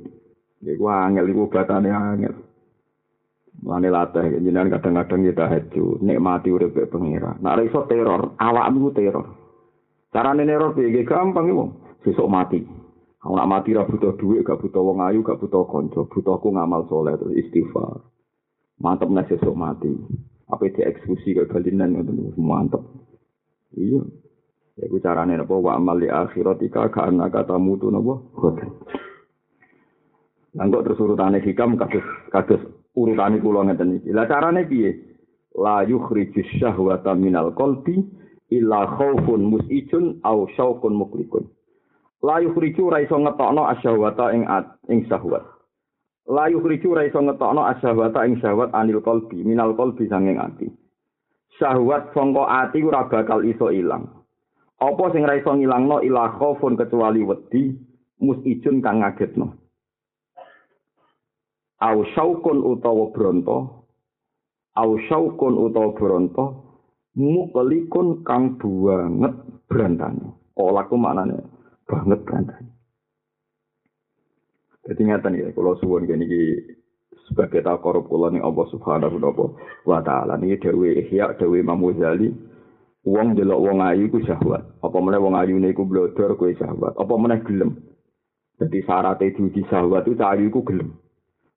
ya gua angel iku batane angel Mane latih jenengan kadang-kadang kita haju nikmati urip pengira. Nak iso teror, awakmu teror. Carane neror piye gampang iku. Sesuk mati. Kalau nak mati ra butuh duit, gak butuh wong ayu, gak butuh konco, butuhku ngamal soleh terus istighfar. Mantep nek sesuk mati. Apa dieksekusi kayak balinan ngoten mantep. Iya. Iku carane napa wa amal li akhiratika kana kata mutu napa? Nang kok terus urutane hikam kados kados urutane kula ngeten iki. Lah carane piye? La yukhrijus syahwata minal qalbi illa khaufun musijun au syauqun muklikun. La yukhriju ra iso ngetokno asyahwata ing ing syahwat. La yukhriju ra iso ngetokno asyahwata ing syahwat anil qalbi minal qalbi sanging ati. Syahwat sangka ati ora bakal iso ilang. Apa sing ra iso ngilangno ila khaufun kecuali wedi musijun kang ngagetno. Au syaukun utawa bronto. Au syaukun utawa bronto mukelikun kang banget brantane. Olaku maknane banget brantane. Jadi ngatan ya, kalau suwon gini sebagai tak korup kula ning Allah Subhanahu wa taala niki dawuh Ihya dawuh Imam Ghazali Wong delok wong ayu iku syahwat. Apa meneh wong ayune iku blodor kowe syahwat. Apa meneh gelem. Dadi syaratnya diuji syahwat itu ayu iku gelem.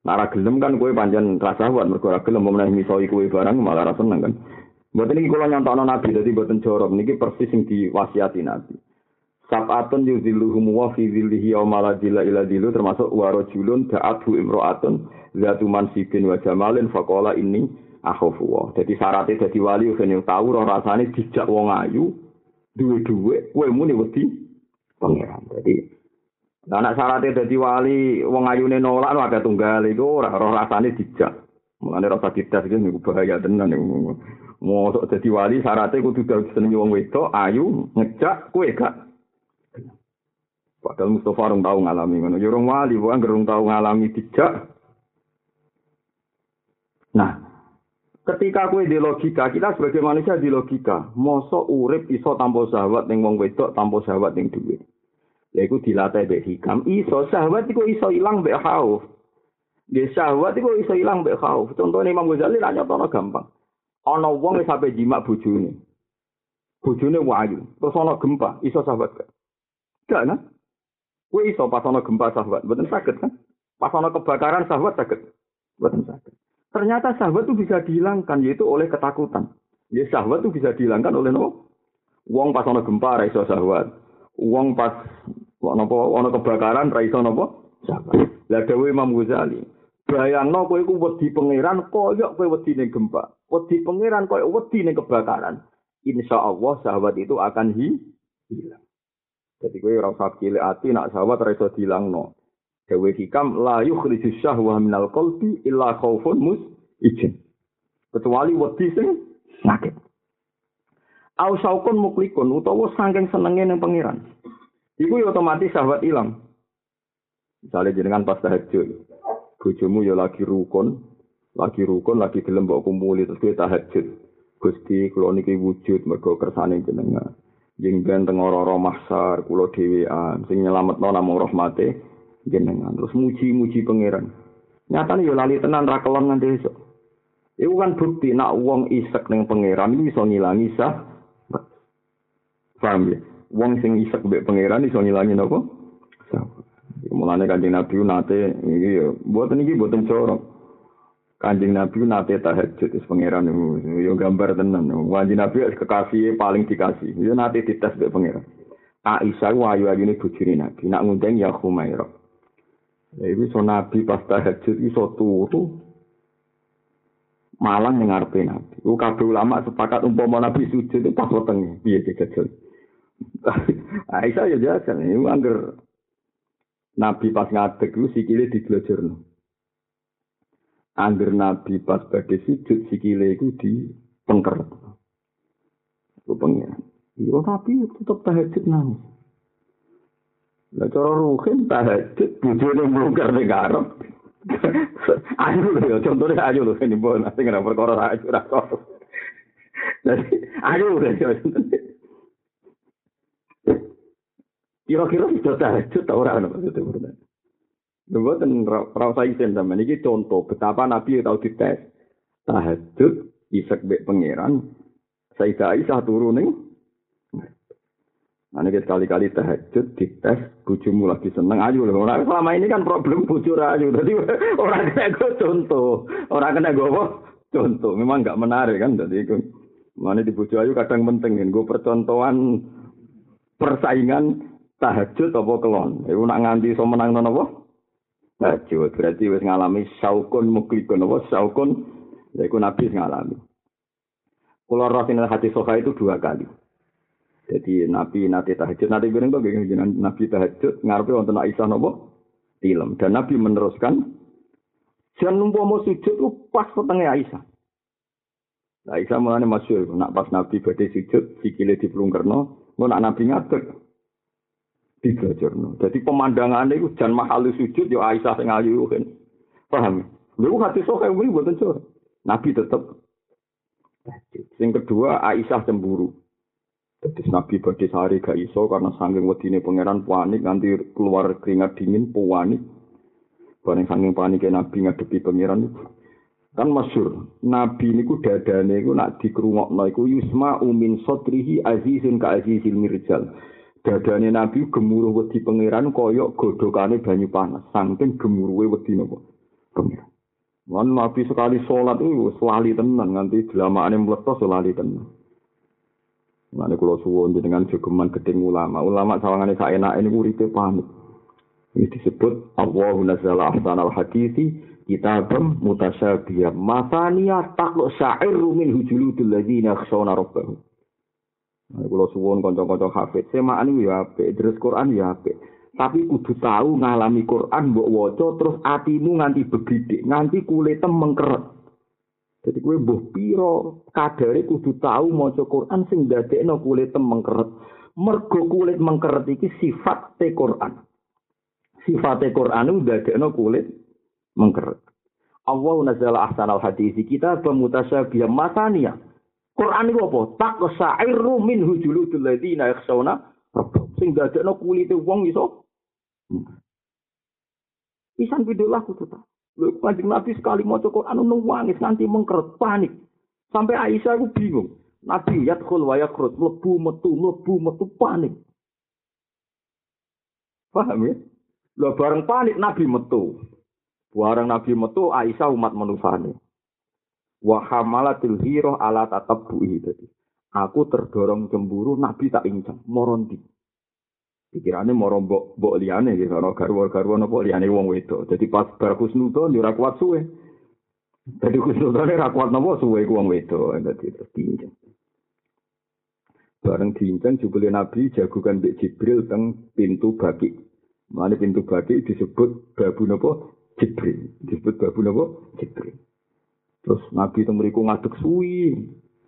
Nara gelem kan kowe pancen rasa syahwat mergo ora gelem meneh misoi kowe barang malah ra seneng kan. Mboten iki kula nyontokno Nabi dadi mboten jorok niki persis sing diwasiati Nabi. Sab'atun yuzilluhum wa fi zillihi yawma la zilla ila zillu termasuk wa rajulun da'athu imra'atun zatu mansibin wa jamalin faqala inni akhafu wa. Dadi syaratnya dadi wali ben tau ora rasane dijak wong ayu duwe-duwe kowe muni wedi pangeran. Dadi Nah, anak syaratnya dadi wali wong ayune nolak ada tunggal itu ora rasane dijak. Mulane rasa dites iki niku bahaya tenan niku. Mosok dadi wali syaratnya kudu dadi seneng wong wedok, ayu, ngejak kowe gak. Padahal Mustafa rong tau ngalami ngono. Ya rong wali, bukan gerung tau ngalami dijak. Nah, ketika kue di logika, kita sebagai manusia di logika, mosok urip iso tanpa sahabat ning wong wedok, tanpa sahabat ning duit. Yaiku dilatih mbek hikam, iso sahabat iku iso ilang mbek khauf. Di sahabat iku iso ilang mbek khauf. Contohnya Imam Ghazali ra nyotono gampang. ana wong wis sampe jimak bojone. Bojone wayu, terus ana gempa, iso sahabat gak? Gak kan? Kowe iso pas ana gempa sahabat, mboten saged kan? Pas ana kebakaran sahabat saged. Mboten saged. Ternyata sahabat itu bisa dihilangkan yaitu oleh ketakutan. Ya sahabat itu bisa dihilangkan oleh no? Wong pas ana gempa ra iso sahabat. Wong pas apa ana kebakaran ra iso napa? Sahabat. Lah dawuh Imam Ghazali, bayangno kowe iku wedi pangeran koyok wedi ning gempa. Wedi pangeran koyok wedi ning kebakaran. Insya Allah sahabat itu akan hi hilang. Jadi kowe ora usah cilik ati nak sahabat ora iso dilangno. Dewe hikam la yukhriju syahwa minal qalbi illa khaufun mus izin. Kecuali wedi sing sakit. Au saukun muklikun utawa saking senenge ning pangeran. Iku ya otomatis sahabat hilang. Misalnya jenengan pas tahajud, bojomu ya lagi rukun, lagi rukun, lagi gelem mbok kumpuli terus kowe tahajud. Gusti kula niki wujud mergo kersane jenengan. Jeng ben teng ora mahsar kula dhewean sing nyelametno namung rahmate jenengan. Terus muji-muji pangeran. Nyatane ya lali tenan ra kelon nganti esuk. Iku kan bukti nak wong isek ning pangeran iku iso ngilangi sah. Paham ya? Wong sing isek mbek pangeran iso ngilangi napa? Sah. Mulane kanjeng Nabi nate iki ya mboten iki mboten corok. Kanjeng Nabi nate tahajud wis pangeran yo gambar tenan. Kanjeng Nabi kekasih paling dikasih. Yo nate dites mbek pangeran. Aisyah wa ayu ayune bojone Nabi. Nak ngundang ya Khumairah. Ya iku so Nabi pas tahajud iso turu malang ning ngarepe Nabi. Ku kabeh ulama sepakat umpama Nabi sujud itu pas wetenge. Piye jajal. Aisyah ya jajal. Iku angger Nabi pas ngadeg lu sikile diglojorno. Angger Nabi pas badhe sujud sikile iku di pengker. Ku pengen. Yo tapi tetep tahajud nangis. Lah cara ruhin tahajud bojone mlungker ning garep. ayo lho yo contone ayo lho ini bon sing ora perkara ayo kok. Jadi ayo lho yo. Kira-kira sudah tahajud ta ora ono maksudnya. Mboten ra usah isen sampean iki contoh betapa Nabi tau dites. Tahajud isek mbek pangeran Sayyidah Aisyah turun ning Nah, ini sekali-kali tahajud, dites, bujumu lagi seneng, ayo loh. Orang selama ini kan problem bujur ayu. Jadi orang kena gue contoh. Orang kena gue? Contoh. Memang nggak menarik kan. Jadi. Mana di bujuk ayu kadang penting. Gue percontohan persaingan tahajud apa kelon. Ibu nak nganti so menang apa? Tahajud. Berarti wis ngalami saukun muklikun apa? Saukun. Ya itu Nabi ngalami. Kalau rafinal hati soha itu dua kali. Jadi Nabi nanti tahajud, nanti bilang tuh Nabi tahajud ngarepe wonten Aisyah nopo film dan Nabi meneruskan jangan numpuk mau sujud tuh pas petengnya Aisyah. Nah, Aisyah mulanya masyur, nak pas Nabi badai sujud, sikile di pelungkerno, mau nak Nabi ngadeg, di no. Jadi pemandangan itu jangan mahal sujud, ya Aisyah yang ayu kan. Paham? Lalu hati sokai ini buatan Nabi tetap. Yang kedua, Aisyah cemburu. Jadi Nabi badhe sehari gak iso karena saking wedine pangeran panik nganti keluar keringat dingin panik. Bareng saking panik Nabi ngadepi pangeran Kan masyur, Nabi niku dadane iku nak dikrungokno iku yusma umin sotrihi azizun ka azizil mirjal. Dadane Nabi gemuruh wedi pangeran koyok godokane banyu panas. Saking gemuruhe wedi napa? Pangeran. Wan Nabi sekali sholat itu selali tenan nganti delamakane meletos selali tenan. Nanti kalau suwon dengan jogeman gedeng ulama, ulama sawangane sak enak ini uripe panik. Ini disebut Allahu nazzala ahsanal hadithi kitabam mutasyabiyah. Masaniya takluk sya'iru min hujuludul ladhina khsawna rabbahum. Kalau suwon konco-konco hafid, semaan itu ya apik, terus Quran ya apik. Tapi kudu tahu ngalami Quran mbok waca terus atimu nganti begidik, nganti kulitem mengkeret. Jadi kue buh piro kadare kudu tahu maca Quran sing dadekno kulitem mengkeret. Mergo kulit mengkeret iki sifat te Quran. Sifat Quran itu dadekno kulit mengkeret. Allah nazala ahsanal hadis kita pemutasyabiyah masania. Quran itu apa? Tak sairu min ladina yakhshawna rabbahum. Sing dadekno kulite wong iso. Pisan video lagu tuh tak. Lho kanjeng Nabi sekali maca Quran nangis nanti mengkeret panik. Sampai Aisyah aku bingung. Nabi yadkhul wa yakrut, mlebu metu, mlebu metu panik. Paham ya? Lho bareng panik Nabi metu. Bareng Nabi metu Aisyah umat manusane. Wa hamalatil hiro ala tatabbuhi tadi. Aku terdorong cemburu Nabi tak incang, moronti. Pikirannya moro mbok mbok liyane gitu, ana garwa-garwa napa liyane wong wedok. Jadi pas bar kusnudon yo ora kuat suwe. Jadi kusnudon ora kuat napa suwe ku wong wedok. Dadi terus diincang. Bareng diincang jubile Nabi jagokan Mbak Jibril teng pintu baki. Mana pintu baki disebut babu napa Jibril. Disebut babu napa Jibril. Terus Nabi teng mriku ngadeg suwi.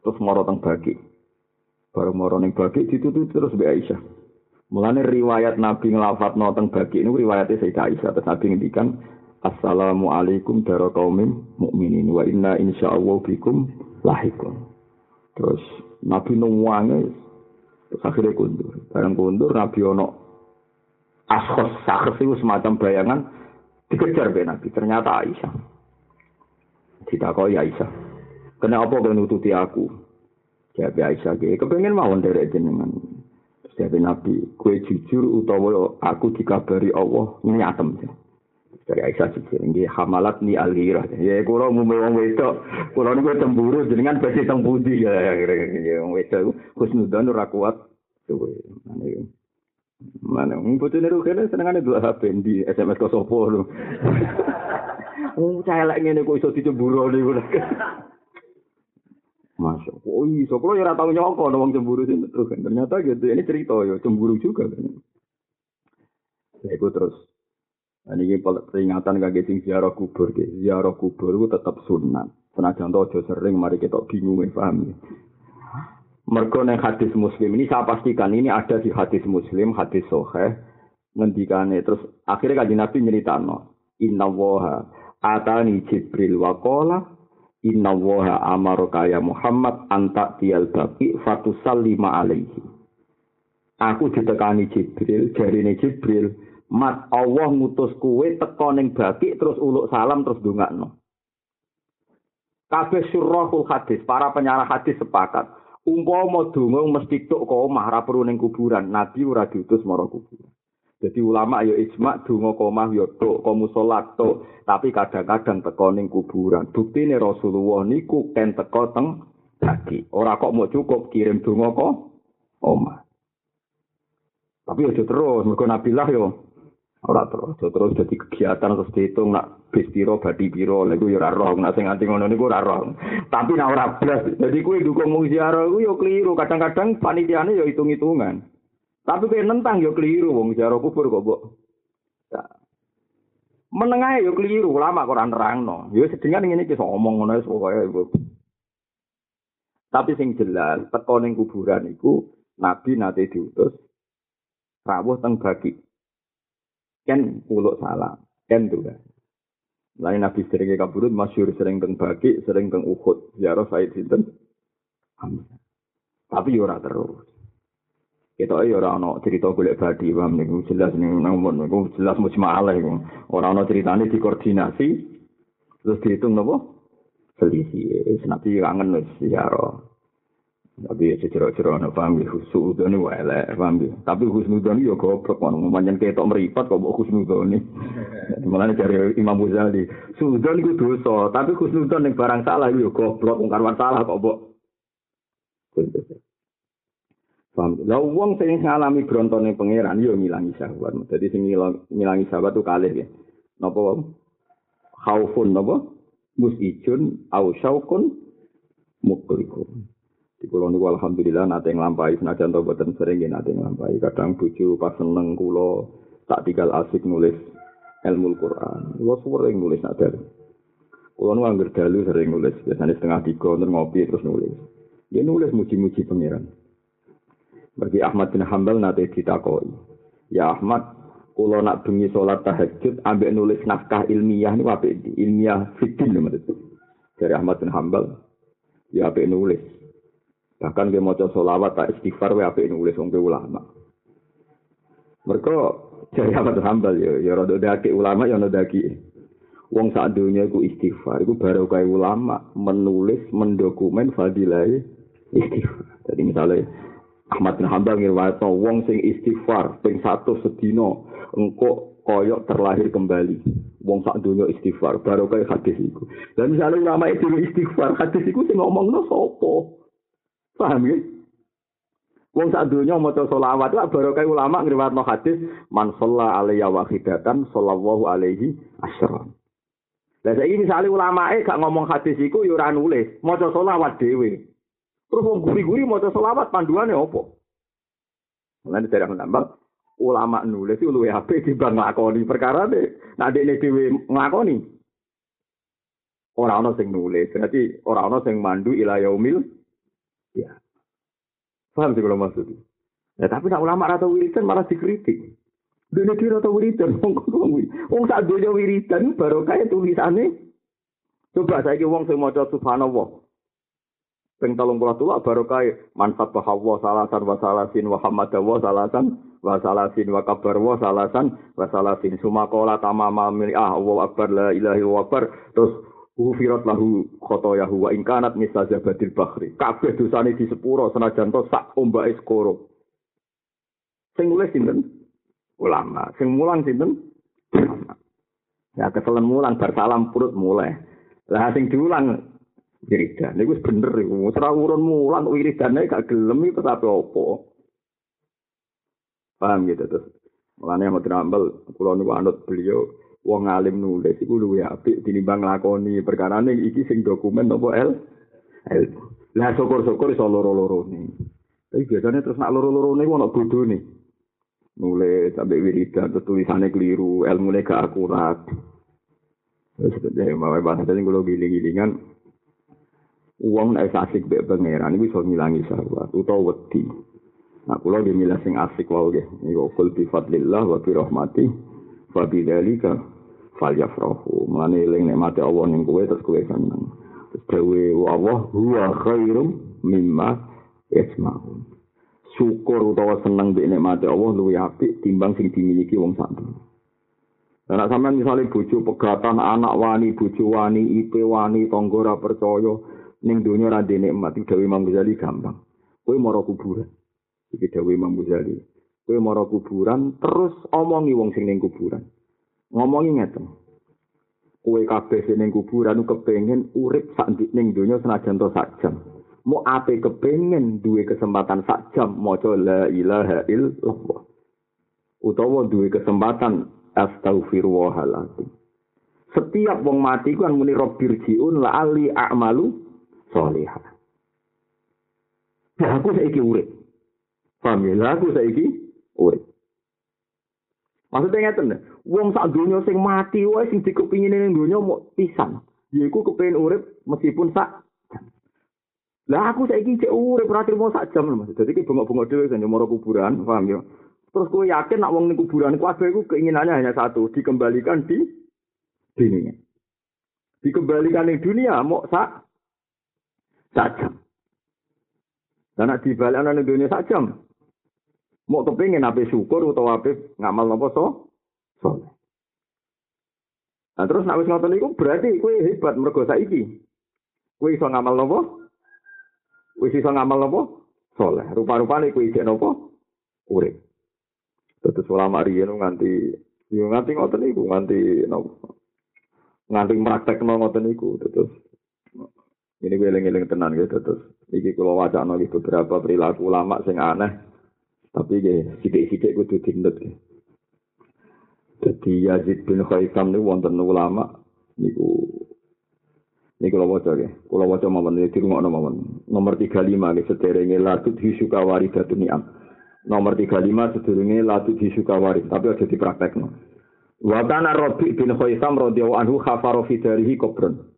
Terus moro teng baki. Bareng moro ning baki ditutup terus Mbak Aisyah. Mulane riwayat Nabi ngelafat teng bagi ini riwayatnya Sayyidah Aisyah. Terus Nabi ngendikan Assalamualaikum daro kaumin mukminin wa inna insyaallah bikum lahikun. Terus Nabi nungwange terus akhirnya kundur. Barang kundur Nabi ono askos sakhs itu semacam bayangan dikejar be Nabi. Ternyata Aisyah. Ditakoi Aisyah. Kenapa kau nututi aku? Jadi Aisyah, kepengen mawon dari jenengan. Jadi Nabi, kue jujur utawa aku dikabari Allah nyatem. Dari Aisyah jujur, ini hamalat ni alirah. Ya, kalau mau wong wedok, kalau ini cemburu, jenengan pasti teng budi ya. Wong wedok, khusnudan ora kuat. Mana Mana, bocah ini rukanya senengannya dua HP di SMS ke lu. Oh, saya lagi ini kok iso dicemburu nih. Masuk. Oh iya, kalau ya tahu nyokok wong cemburu sih terus kan. Ternyata gitu. Ini cerita ya cemburu juga kan. Ya itu terus. Nah, ini peringatan kaki sing ziarah kubur ke. Ziarah kubur itu tetap sunat. Senajan to aja sering mari kita bingung ya paham ya. Mergo neng hadis muslim ini saya pastikan ini ada di hadis muslim, hadis soheh. Ngendikane terus akhirnya kaji nabi nyeritano. Inna woha atani jibril wakola Inna woha amaro kaya Muhammad anta tial baki lima alaihi. Aku ditekani Jibril, jari ini Jibril, mat Allah ngutus kue teko ning baki terus uluk salam terus dungakno. Kabeh surahul hadis, para penyarah hadis sepakat. Umpama donga mesti tok kok omah ra perlu ning kuburan, nabi ora diutus marang kuburan. Jadi ulama ya ijma donga komah ya tok, komu salat tok, tapi kadang-kadang teko ning kuburan. Buktine Rasulullah niku ken teko teng lagi. Ora kok mau cukup kirim donga kok omah. Tapi ya terus, mergo Nabilah yo ora terus, terus jadi kegiatan terus dihitung nak bis piro badi piro lha ya ora roh nak sing nganti ngono niku ora roh. Tapi nak ora blas. Jadi kuwi dukung mung ziarah yo keliru. Kadang-kadang panitiane yo hitung-hitungan. Tapi kayak nentang yo keliru wong jaro kubur kok, Mbok. Ya. Menengah yo keliru, lama kok ora nerangno. Yo sedengan ngene iki omong ngono wis pokoke. Tapi sing jelas, teko ning kuburan iku Nabi nate diutus rawuh teng bagi. Ken puluk salah, ken juga. Lain Nabi sering kaburut, masyur sering teng bagi, sering teng Uhud. Ziarah Said Sinten. Tapi ora terus. Kita ya ora ana cerita golek badi, paham niku jelas ning namun niku jelas mujmalah iku. Ora ana critane dikoordinasi terus dihitung napa? selisih. Wis nabi kangen wis ya roh. Tapi sejerok-jerok ana paham ya husnudon wae elek paham ya. Tapi husnudon yo goblok kon manjen ketok meripat kok mbok husnudon. Mulane dari Imam Ghazali, sudon iku dosa, tapi husnudon ning barang salah yo goblok wong karwan salah kok mbok. Paham. Lah wong sing ngalami brontone pangeran yo ngilangi syahwat. Dadi sing ngilangi syahwat tuh kalih ya. Napa wae? Khaufun napa? Musijun au syaukun muklikun. Di kulo niku alhamdulillah nate nglampahi senajan to boten sering nggih nate nglampahi. Kadang bojo pas seneng kulo tak tinggal asik nulis ilmu Quran. Kulo sering nulis nak dalu. Kulo nu angger dalu sering nulis, biasanya setengah tiga ngopi terus nulis. Dia nulis muji-muji pangeran. Bagi Ahmad bin Hambal nate ditakoi. Ya Ahmad, kulo nak bengi sholat tahajud ambek nulis naskah ilmiah ini apa ilmiah fikih itu. Dari Ahmad bin Hambal, ya apa nulis. Bahkan dia mau solawat tak istighfar wa apa nulis wong ulama. Mereka jadi apa hambal ya, ya rada daki ulama ya rada daki. Wong saat dunia iku istighfar, iku baru kayak ulama menulis, mendokumen fadilah istighfar. Jadi misalnya Ahmad bin Hambal ngirwato wong sing istighfar ping satu sedino engkau koyok terlahir kembali. Wong sak dunia istighfar, baru kayak hadis iku. Dan misalnya ulama itu istighfar, hadis iku sing ngomong no sopo. Paham ya? Wong sak donya maca selawat lah barokah ulama ngriwatno hadis man shalla alaiya wahidatan sallallahu alaihi asyara. Lah saiki misale ulamae gak ngomong hadis iku ya ora nulis, maca selawat dhewe. Terus wong guri-guri maca selawat panduane opo? Mulane dari nambah ulama nulis itu luwih apik dibanding nglakoni perkara ne. Nek dekne dhewe nglakoni. Ora ana sing nulis, berarti ora ana sing mandu ila yaumil Ya. Paham sih kalau maksud Ya tapi nak ulama atau wiridan malah dikritik. Dene kira atau wiridan wong wong sak donya wiridan baru kaya tulisane. Coba saya wong sing maca subhanallah. Ping tolong puluh tua baru kaya manfaat bahwa salasan wa salasin wa salasan wa salasin wa kabar wa salasan wa salasin sumakola tamama ah wa akbar la ilahi wa akbar terus Ufirat lahu khotoyahu wa ingkanat misazabatil bakhri. Kabeh dosane di sepuro senajan to sak ombake skoro. Sing nulis sinten? Ulama. Sing mulang sinten? Ya keselen mulang bar salam purut mulai. Lah sing diulang wiridan. Niku wis bener iku. Ora urun mulang wiridane gak gelem iku tapi opo. Paham gitu terus. Mulane bin Ambal kula niku anut beliau wong alim nulis iku luwih apik tinimbang nglakoni perkara iki sing dokumen apa el el lah syukur-syukur iso loro-loro tapi biasanya terus nak loro-loro ni ono bodoh nih nulis sampai wiridan terus tulisannya keliru ilmu gak akurat terus ya mau bahasa tadi kalau giling-gilingan uang nek asik mbek pangeran iku iso ngilangi syahwat utawa wedi. Nah, kalau dia milih sing asik wae nggih. Niku kul bi fadlillah wa rahmati fa bi dzalika fal yafrahu mane eling nikmate Allah ning kowe terus kowe seneng. Terus dewe Allah huwa khairum mimma yasmaun syukur utawa seneng mbek nikmate Allah luwih apik timbang sing dimiliki wong sak nek sampean misale bojo pegatan, anak wani, bojo wani, IP wani, tangga ora percaya ning donya ra ndek nikmat Dewi Imam Ghazali gampang. Kowe mara kuburan. Iki Dewi Imam Ghazali. Kowe mara kuburan terus omongi wong sing ning kuburan. ngomongi ngeten. Kowe kabeh sing kuburan kepengin urip sak ning donya senajan to sak jam. Mau ape kepengin duwe kesempatan sak jam maca la ilaha illallah. Utawa duwe kesempatan astaghfirullahaladzim. Setiap wong mati kan muni rabbir jiun la ali a'malu sholihah. Ya aku saiki urip. Paham ya? Aku saiki urip. Maksudnya ngeten, wong sak donya sing mati wae sing dikepingin ning donya mau pisan. Yaiku kepengin urip meskipun sak Lah aku saiki cek urip ora trimo sak jam Mas. Dadi ki bengok-bengok dhewe kan moro kuburan, paham ya? Terus kowe yakin nak wong ning kuburan kabeh iku keinginannya hanya satu, dikembalikan di dunia. Dikembalikan ning dunia mau sak sak jam. Dan nak dibalik ana ning dunia sak jam, Mau kepingin apa syukur atau apa ngamal nopo so? Soleh. Nah terus nak wis ngoten niku berarti kowe hebat mergo saiki. Kowe iso ngamal napa? Wis iso ngamal napa? Saleh. Rupa-rupane kowe isih napa? Urip. Terus ulama riyen nganti yo nganti ngoten niku, nganti napa? Nganti praktekno ngoten niku terus ini gue eling-eling tenan gitu terus iki kula wacana iki beberapa perilaku ulama sing aneh tapi ge sithik-sithik kudu dindet gitu. Jadi Yazid bin Khaisam niku wonten ulama niku Ini kalau baca ya, kalau baca mawon ini di rumah mawon. Nomor 35 ini sederenge latut hisuka waridatun ni'am. Nomor 35 sederenge latut hisuka warid, tapi aja dipraktekno. Wa kana Rabi bin Khaisam radhiyallahu anhu khafara fi darihi kubron.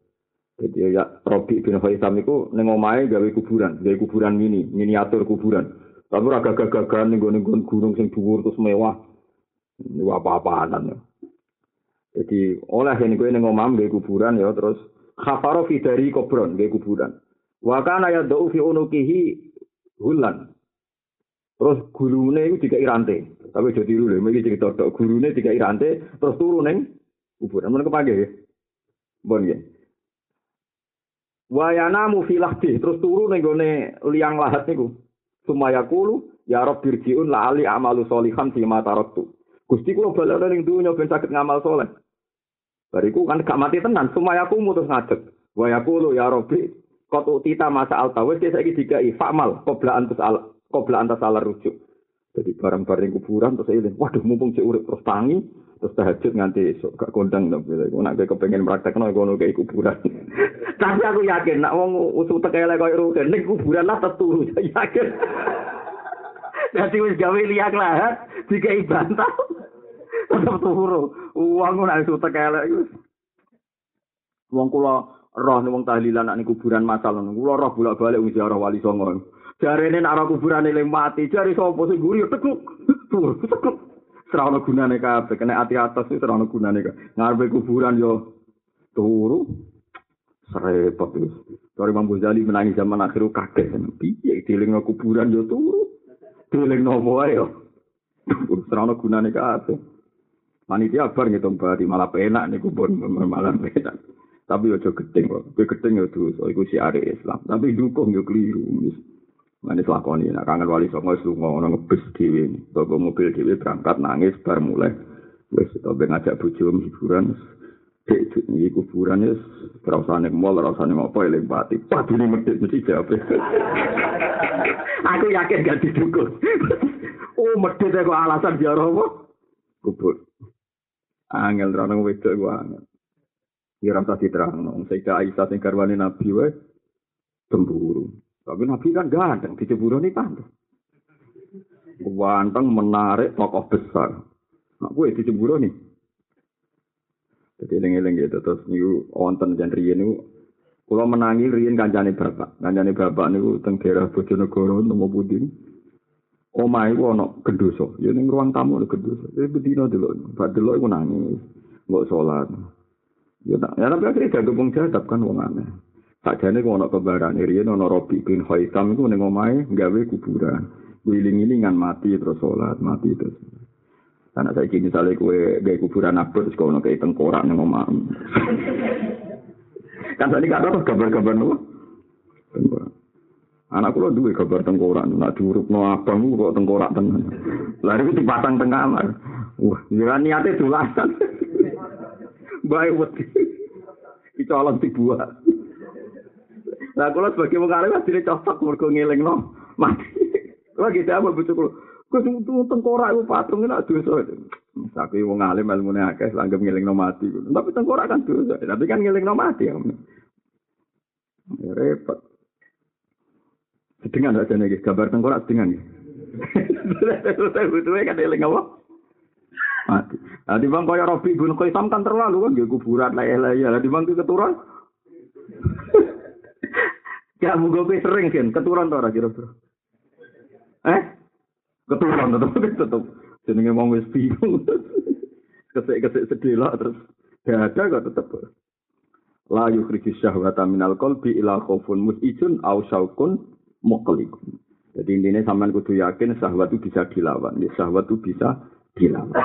Jadi ya Rabi bin Khaisam iku ning omahe gawe kuburan, gawe kuburan mini, miniatur kuburan. Tapi ora gagah-gagahan ning gunung sing dhuwur terus mewah. Ini apa-apaan. Jadi oleh ini gue ning omah gawe kuburan ya terus khafaro fi dari kubron nggih kuburan. Wa kana yad'u fi unukihi hulan. Terus gurune iku dikai rantai. Tapi jadi dulu lho, iki cerita tok gurune dikai rantai terus turu ning kuburan. Men kepake ya. Bon ya. Wa yanamu fi lahdi terus turu ning gone liang lahat niku. Sumaya kulu ya rob birjiun la ali amalu solihan fi ma taraktu. Gusti kula balik ning dunya ben saged ngamal soleh. Bariku kan gak mati tenan, semua aku mutus ngadeg. Wa yaqulu ya Rabbi, qad utita masa al tawis saiki dikai fakmal qabla antas al qabla antas al rujuk. Jadi barang-barang kuburan terus eling, waduh mumpung cek urip terus tangi, terus tahajud nganti esok gak kondang dong gitu. Nek kowe kepengin praktekno ngono kayak kuburan. Tapi aku yakin nak wong usul tekele koyo rugen ning kuburan lah teturu yakin. Dadi wis gawe liak lahat dikai bantal. tetep turu. Wong ora iso tekelek iku. Wong kula roh ning wong tahlilan ning kuburan masal ngono. Kula roh bolak-balik wis ziarah wali songo. Jarene nek ora kuburan eling mati, jare sapa sing guri tekuk. Tekuk. Serana gunane kabeh, kena ati atas itu serana gunane. Ngarepe kuburan yo turu. Serepot itu. Dari Imam Ghazali menangi zaman akhir kakek. Piye dieling kuburan yo turu. Dieling nopo ae yo. Serana gunane kabeh. Panitia bar ngitung bari malah penak nih kubur malah penak. Tapi ojo gedeng kok. Kowe gedeng ya dosa iku siare Islam. Tapi dukung yo keliru. Mane lakoni nek kangen wali songo wis lunga ono ngebes dhewe. Toko mobil dhewe berangkat nangis bar mulai. Wis to ben ngajak bojo hiburan. Dek iki kuburan wis ora usah nek mall ora usah nek apa eling pati. Padune medhit mesti jawab. Aku yakin gak didukung. oh medhit kok alasan biar apa? Kubur. angel terang wedok iku angel. Ya rasa diterang, Sayyidah Aisyah sing garwane Nabi wae cemburu. Tapi Nabi kan ganteng, dicemburu nih pandai. Ganteng menarik tokoh besar. Nah, gue dicemburu nih. Jadi eling-eling gitu terus niku wonten jan riyen niku kula menangi riyen kancane bapak. Kancane bapak niku teng daerah Bojonegoro nemu pundi. omahe ku ana gendoso ya ning ruang tamu ana gendoso ya bedino delok bak delok iku nangis mbok salat ya tapi akhirnya jago wong jadap kan aneh sakjane ana kebaran riyen ana Robi bin Haitham iku ning omahe gawe kuburan wiling-wilingan mati terus salat mati terus Karena saya kini misalnya kue gaya kuburan apa terus kau kayak tengkorak nih ngomong. kan tadi kata apa gambar-gambar nih? Tengkorak. Anak kula duwe gambar tengkorak, nak diurupno abang kok tengkorak tenan. Lah iki dipasang teng kamar. Wah, ya niate dolasan. Bae wedi. Dicolong dibuat. Lah kula sebagai wong alim asline cocok mergo ngelingno mati. Lah gitu apa butuh kula. Kus tengkorak iku patung nek dosa. Tapi wong alim ilmune akeh langgep ngelingno mati. Tapi tengkorak kan dosa. Tapi kan ngelingno mati. Ya repot. Sedengan aja nih, gambar tengkorak sedengan. Saya butuhnya kan eling apa? Mati. Nah, di bang kaya Robi bin Qaisam kan terlalu kan, dia kuburan lah ya. Nah, di bang keturun. Ya, mau gue sering kan, keturun tuh kira-kira. Eh? Keturun tetep tetep. Jenenge mau wis bingung. Kesek-kesek sedih lah terus. Ya ada kok tetep. La yukhriju syahwata minal qalbi ila khaufun musijun au syaukun muklik. Jadi intinya sampean kudu yakin syahwat itu bisa dilawan. Ya, syahwat itu bisa dilawan.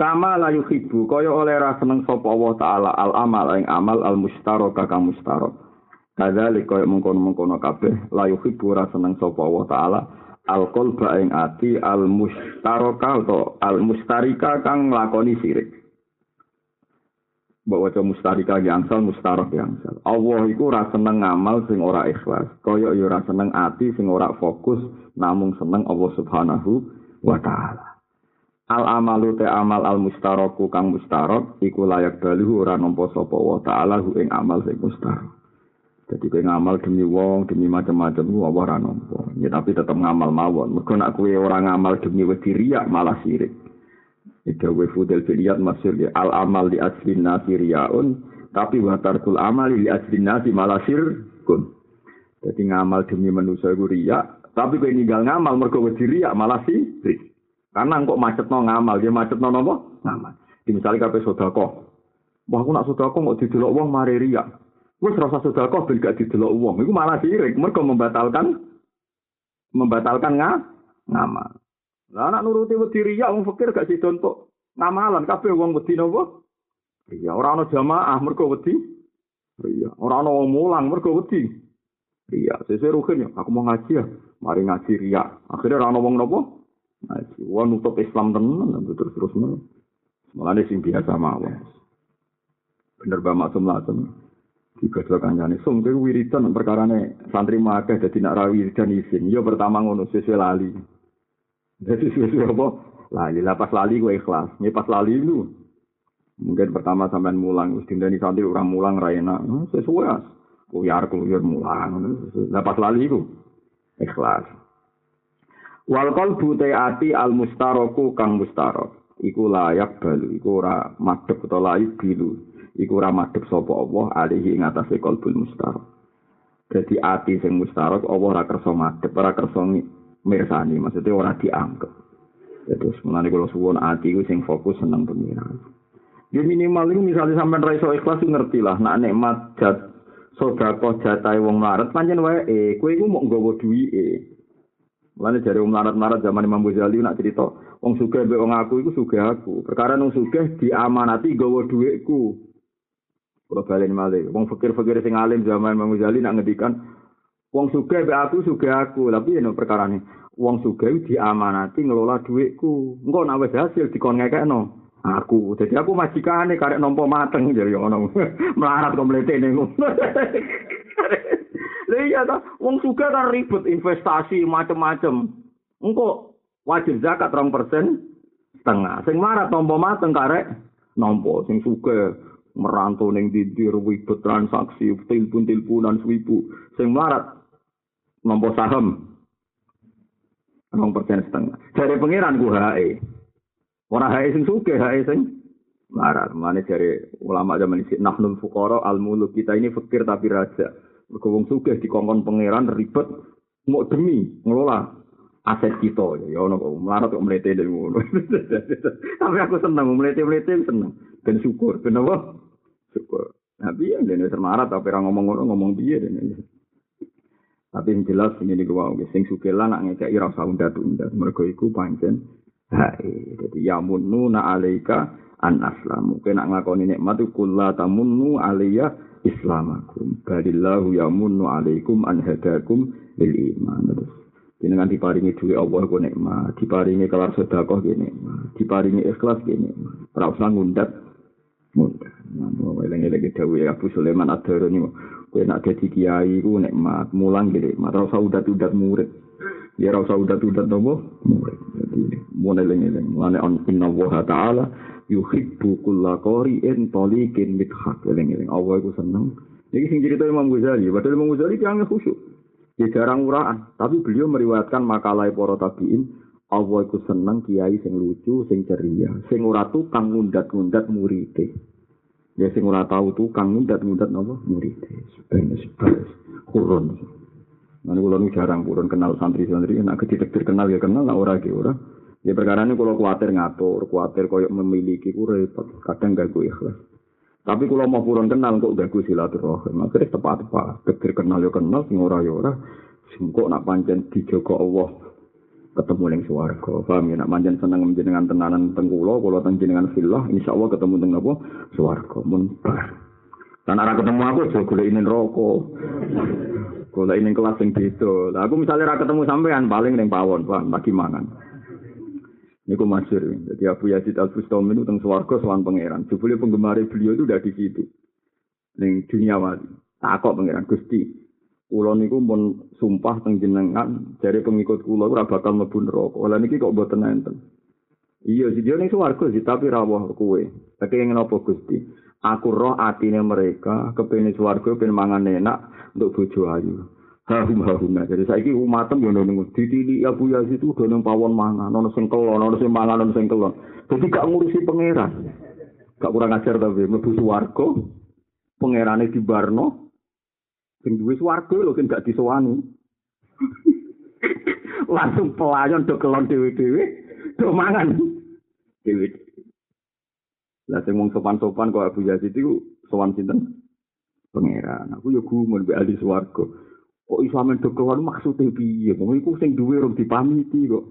Kama la yuhibbu kaya oleh ra seneng sapa Allah taala al amal ing amal al mustarok kang mustarok. Kada koyo mengkono-mengkono kabeh la yuhibbu ora seneng sapa Allah taala al qalba ing ati al mustaraka atau al mustarika kang nglakoni sirik. Mbok waca mustarika yangsal mustarok yangsal. Allah iku ora seneng ngamal sing ora ikhlas. Kaya ya ora seneng ati sing ora fokus namung seneng Allah Subhanahu wa taala. Al amalu te amal al mustaraku kang mustarok iku layak baluhu ora nampa sapa wa taala ing amal sing mustarok. Jadi kowe ngamal demi wong, demi macam-macam apa ora. Ya tapi tetep ngamal mawon. Mergo nek kowe ora ngamal demi wedi malah sirik. Itu wa fudel filiyat masyhur ya al amal di aslin nasi riyaun tapi wa tarkul amali li aslin nasi malah sirkun. Jadi ngamal demi manusia iku tapi kowe ninggal ngamal mergo wedi malah sirik. Karena kok macetno ngamal, dia macetno napa? Ngamal. Di misalnya kabeh sedekah. Wah aku nak sedekah mau didelok wong mari riya. Wes rasa sedekah ben gak didelok wong. Iku malah sirik, mergo membatalkan membatalkan nga, ngamal. Lah anak nuruti wedi riya wong fakir gak sida untuk ngamalan kabeh wong wedi napa? Iya, ora ana jamaah mergo wedi. Iya, ora ana wong mulang mergo wedi. Iya, sesuai rukin ya, aku mau ngaji ya. Mari ngaji riya. Akhirnya ora ana wong napa? Ngaji. Wong nutup Islam tenan terus terus. Mulane sing biasa mawon. Bener Mbak Maksum Latem. Digodho kancane. Sum kuwi wiridan perkarane santri makeh dadi nak rawi dan isin yo pertama ngono sesuai lali. Dadi sesuai apa? Lali. Lah pas lali gue ikhlas. Nih pas lali lu. Mungkin pertama sampean mulang wis dindani santri orang mulang ra enak. Hmm, sesuai as. Kuyar kuyar mulang. Lah pas lali ku ikhlas. Wal qalbu ati al mustaraku kang mustarok iku layak balu. Iku ora madhep utawa layak bilu iku ora madhep sapa Allah alihi ing atase qalbul mustarok. Dadi ati sing mustarok Allah ora kersa madhep, ora kersa mirsani, maksudnya ora dianggap. Jadi sebenarnya kalau suwon ati itu sing fokus seneng pengiran. Ya minimal itu misalnya sampai raiso ikhlas ngerti lah, nak nikmat jat sodako jatai wong maret, panjen wae eh, kue itu mau nggawa duwi eh. Mulane jare wong maret-maret zaman Imam Ghazali nak cerita, wong sugih mbek wong aku iku sugih aku. Perkara wong sugih diamanati gawa dhuwitku. Kalau balen malih, wong fakir-fakir sing alim zaman Imam Ghazali nak ngedikan, wong suge be aku suge aku, tapi ya perkara nih, wong suge diamanati ngelola duitku, enggak nak hasil dikon no. aku, jadi aku majikane karek nompo mateng jadi ono melarat kok mlete ning Lha iya ta, wong suge kan ribet investasi macem-macem. Engko wajib zakat rong persen setengah. Sing marat nompo mateng karek nompo sing suge merantau ning dindir ribet transaksi telepon teleponan swibu sing melarat. Nompo saham rong persen setengah. Dari pangeran ku hae. Ora hae sing suke hae sing melarat. Mana dari ulama zaman ini nahnul fukoro al muluk kita ini fakir tapi raja. Berkobong suke di kongkon pangeran ribet mau demi ngelola aset kita. Ya ono kok melarat kok melete dari ngono. Tapi aku seneng melete melete seneng. Dan syukur. Kenapa syukur. Tapi yang dene semarat tapi orang ngomong ngono ngomong piye dene tapi yang jelas ini di gua sing sugih lah nak ngekeki ira usah undat-undat mergo iku pancen dadi ya mununa alaika an aslamu kena ngakoni nikmat iku kula tamunnu alayya islamakum. Balillahu yamunnu alaikum an hadakum bil iman. Terus diparingi duwe Allah ku nikmat diparingi kelar sedekah ki nikmat diparingi ikhlas ki nikmat. Ora usah ngundat Namo eleng-eleng dawuh Abu Sulaiman Ad-Darani kowe nak dadi kiai ku nikmat mulang gede mat ora usah udat-udat murid. Ya ora usah udat-udat nopo murid. Dadi mun eleng-eleng lane on inna wa ta'ala yuhibbu kulla qari'in taliqin mithaq. Eleng-eleng Allah iku seneng. Iki sing cerita Imam Ghazali. Padahal Imam Ghazali yang khusyuk. Dia jarang uraan tapi beliau meriwayatkan makalah para tabiin Allah iku seneng kiai sing lucu sing ceria sing ora tukang ngundat-ngundat murid Ya sing ora tau tukang ngundat-ngundat napa murid. Ben sebab kurun. Nanti kalau jarang kurun kenal santri-santri, nak ketika terkenal ya kenal, nak ora ge ora. Ya perkara ini kalau khawatir ngatur, khawatir koyok memiliki ku repot, kadang gue ikhlas. Tapi kalau mau kurun kenal kok gak gue silaturahim, akhirnya tepat-tepat. Ketika kenal ya kenal, sing ora ya ora. Sing kok nak pancen dijogo Allah ketemu ning swarga. Paham ya nak manjen seneng dengan tenanan teng kula, kula teng jenengan fillah, insyaallah ketemu teng apa? Swarga. Mun bar. Ora ketemu aku aja golekin rokok. Golekin kelas sing beda. Lah aku misalnya ora ketemu sampean paling ning pawon, Pak, lagi mangan. Niku masyur. Jadi Abu Yazid Al Bustami itu teng swarga sowan pangeran. Jebule penggemar beliau itu udah di situ. Ning dunia wali. Takok pangeran Gusti. Kula niku pun sumpah teng jenengan dari pengikut kula ora bakal mlebu neraka. Lah niki kok mboten enten. Iya, sih dia ning swarga sih, tapi rawuh kowe. Tapi yang napa Gusti? Aku roh atine mereka kepengin swarga ben mangan enak untuk bojo ayu. Harum harum Jadi saiki umatem yo nang ditili Abu Yazid itu udah nang pawon mangan, ono sing kelon, ono sing mangan, ono sing kelon. Jadi gak ngurusi pangeran. Gak kurang ajar tapi mlebu swarga. Pangerane di Barno. Sing duwe swarga lho kan gak disowani. Langsung pelayan do kelon dhewe-dhewe, do mangan. Dewi. Lah sing wong sopan-sopan kok Abu Yazid itu sowan sinten? Pangeran. Aku yo gumun mbek ahli swarga. Kok iso amen dokowan maksude piye? Wong iku sing duwe rong dipamiti kok.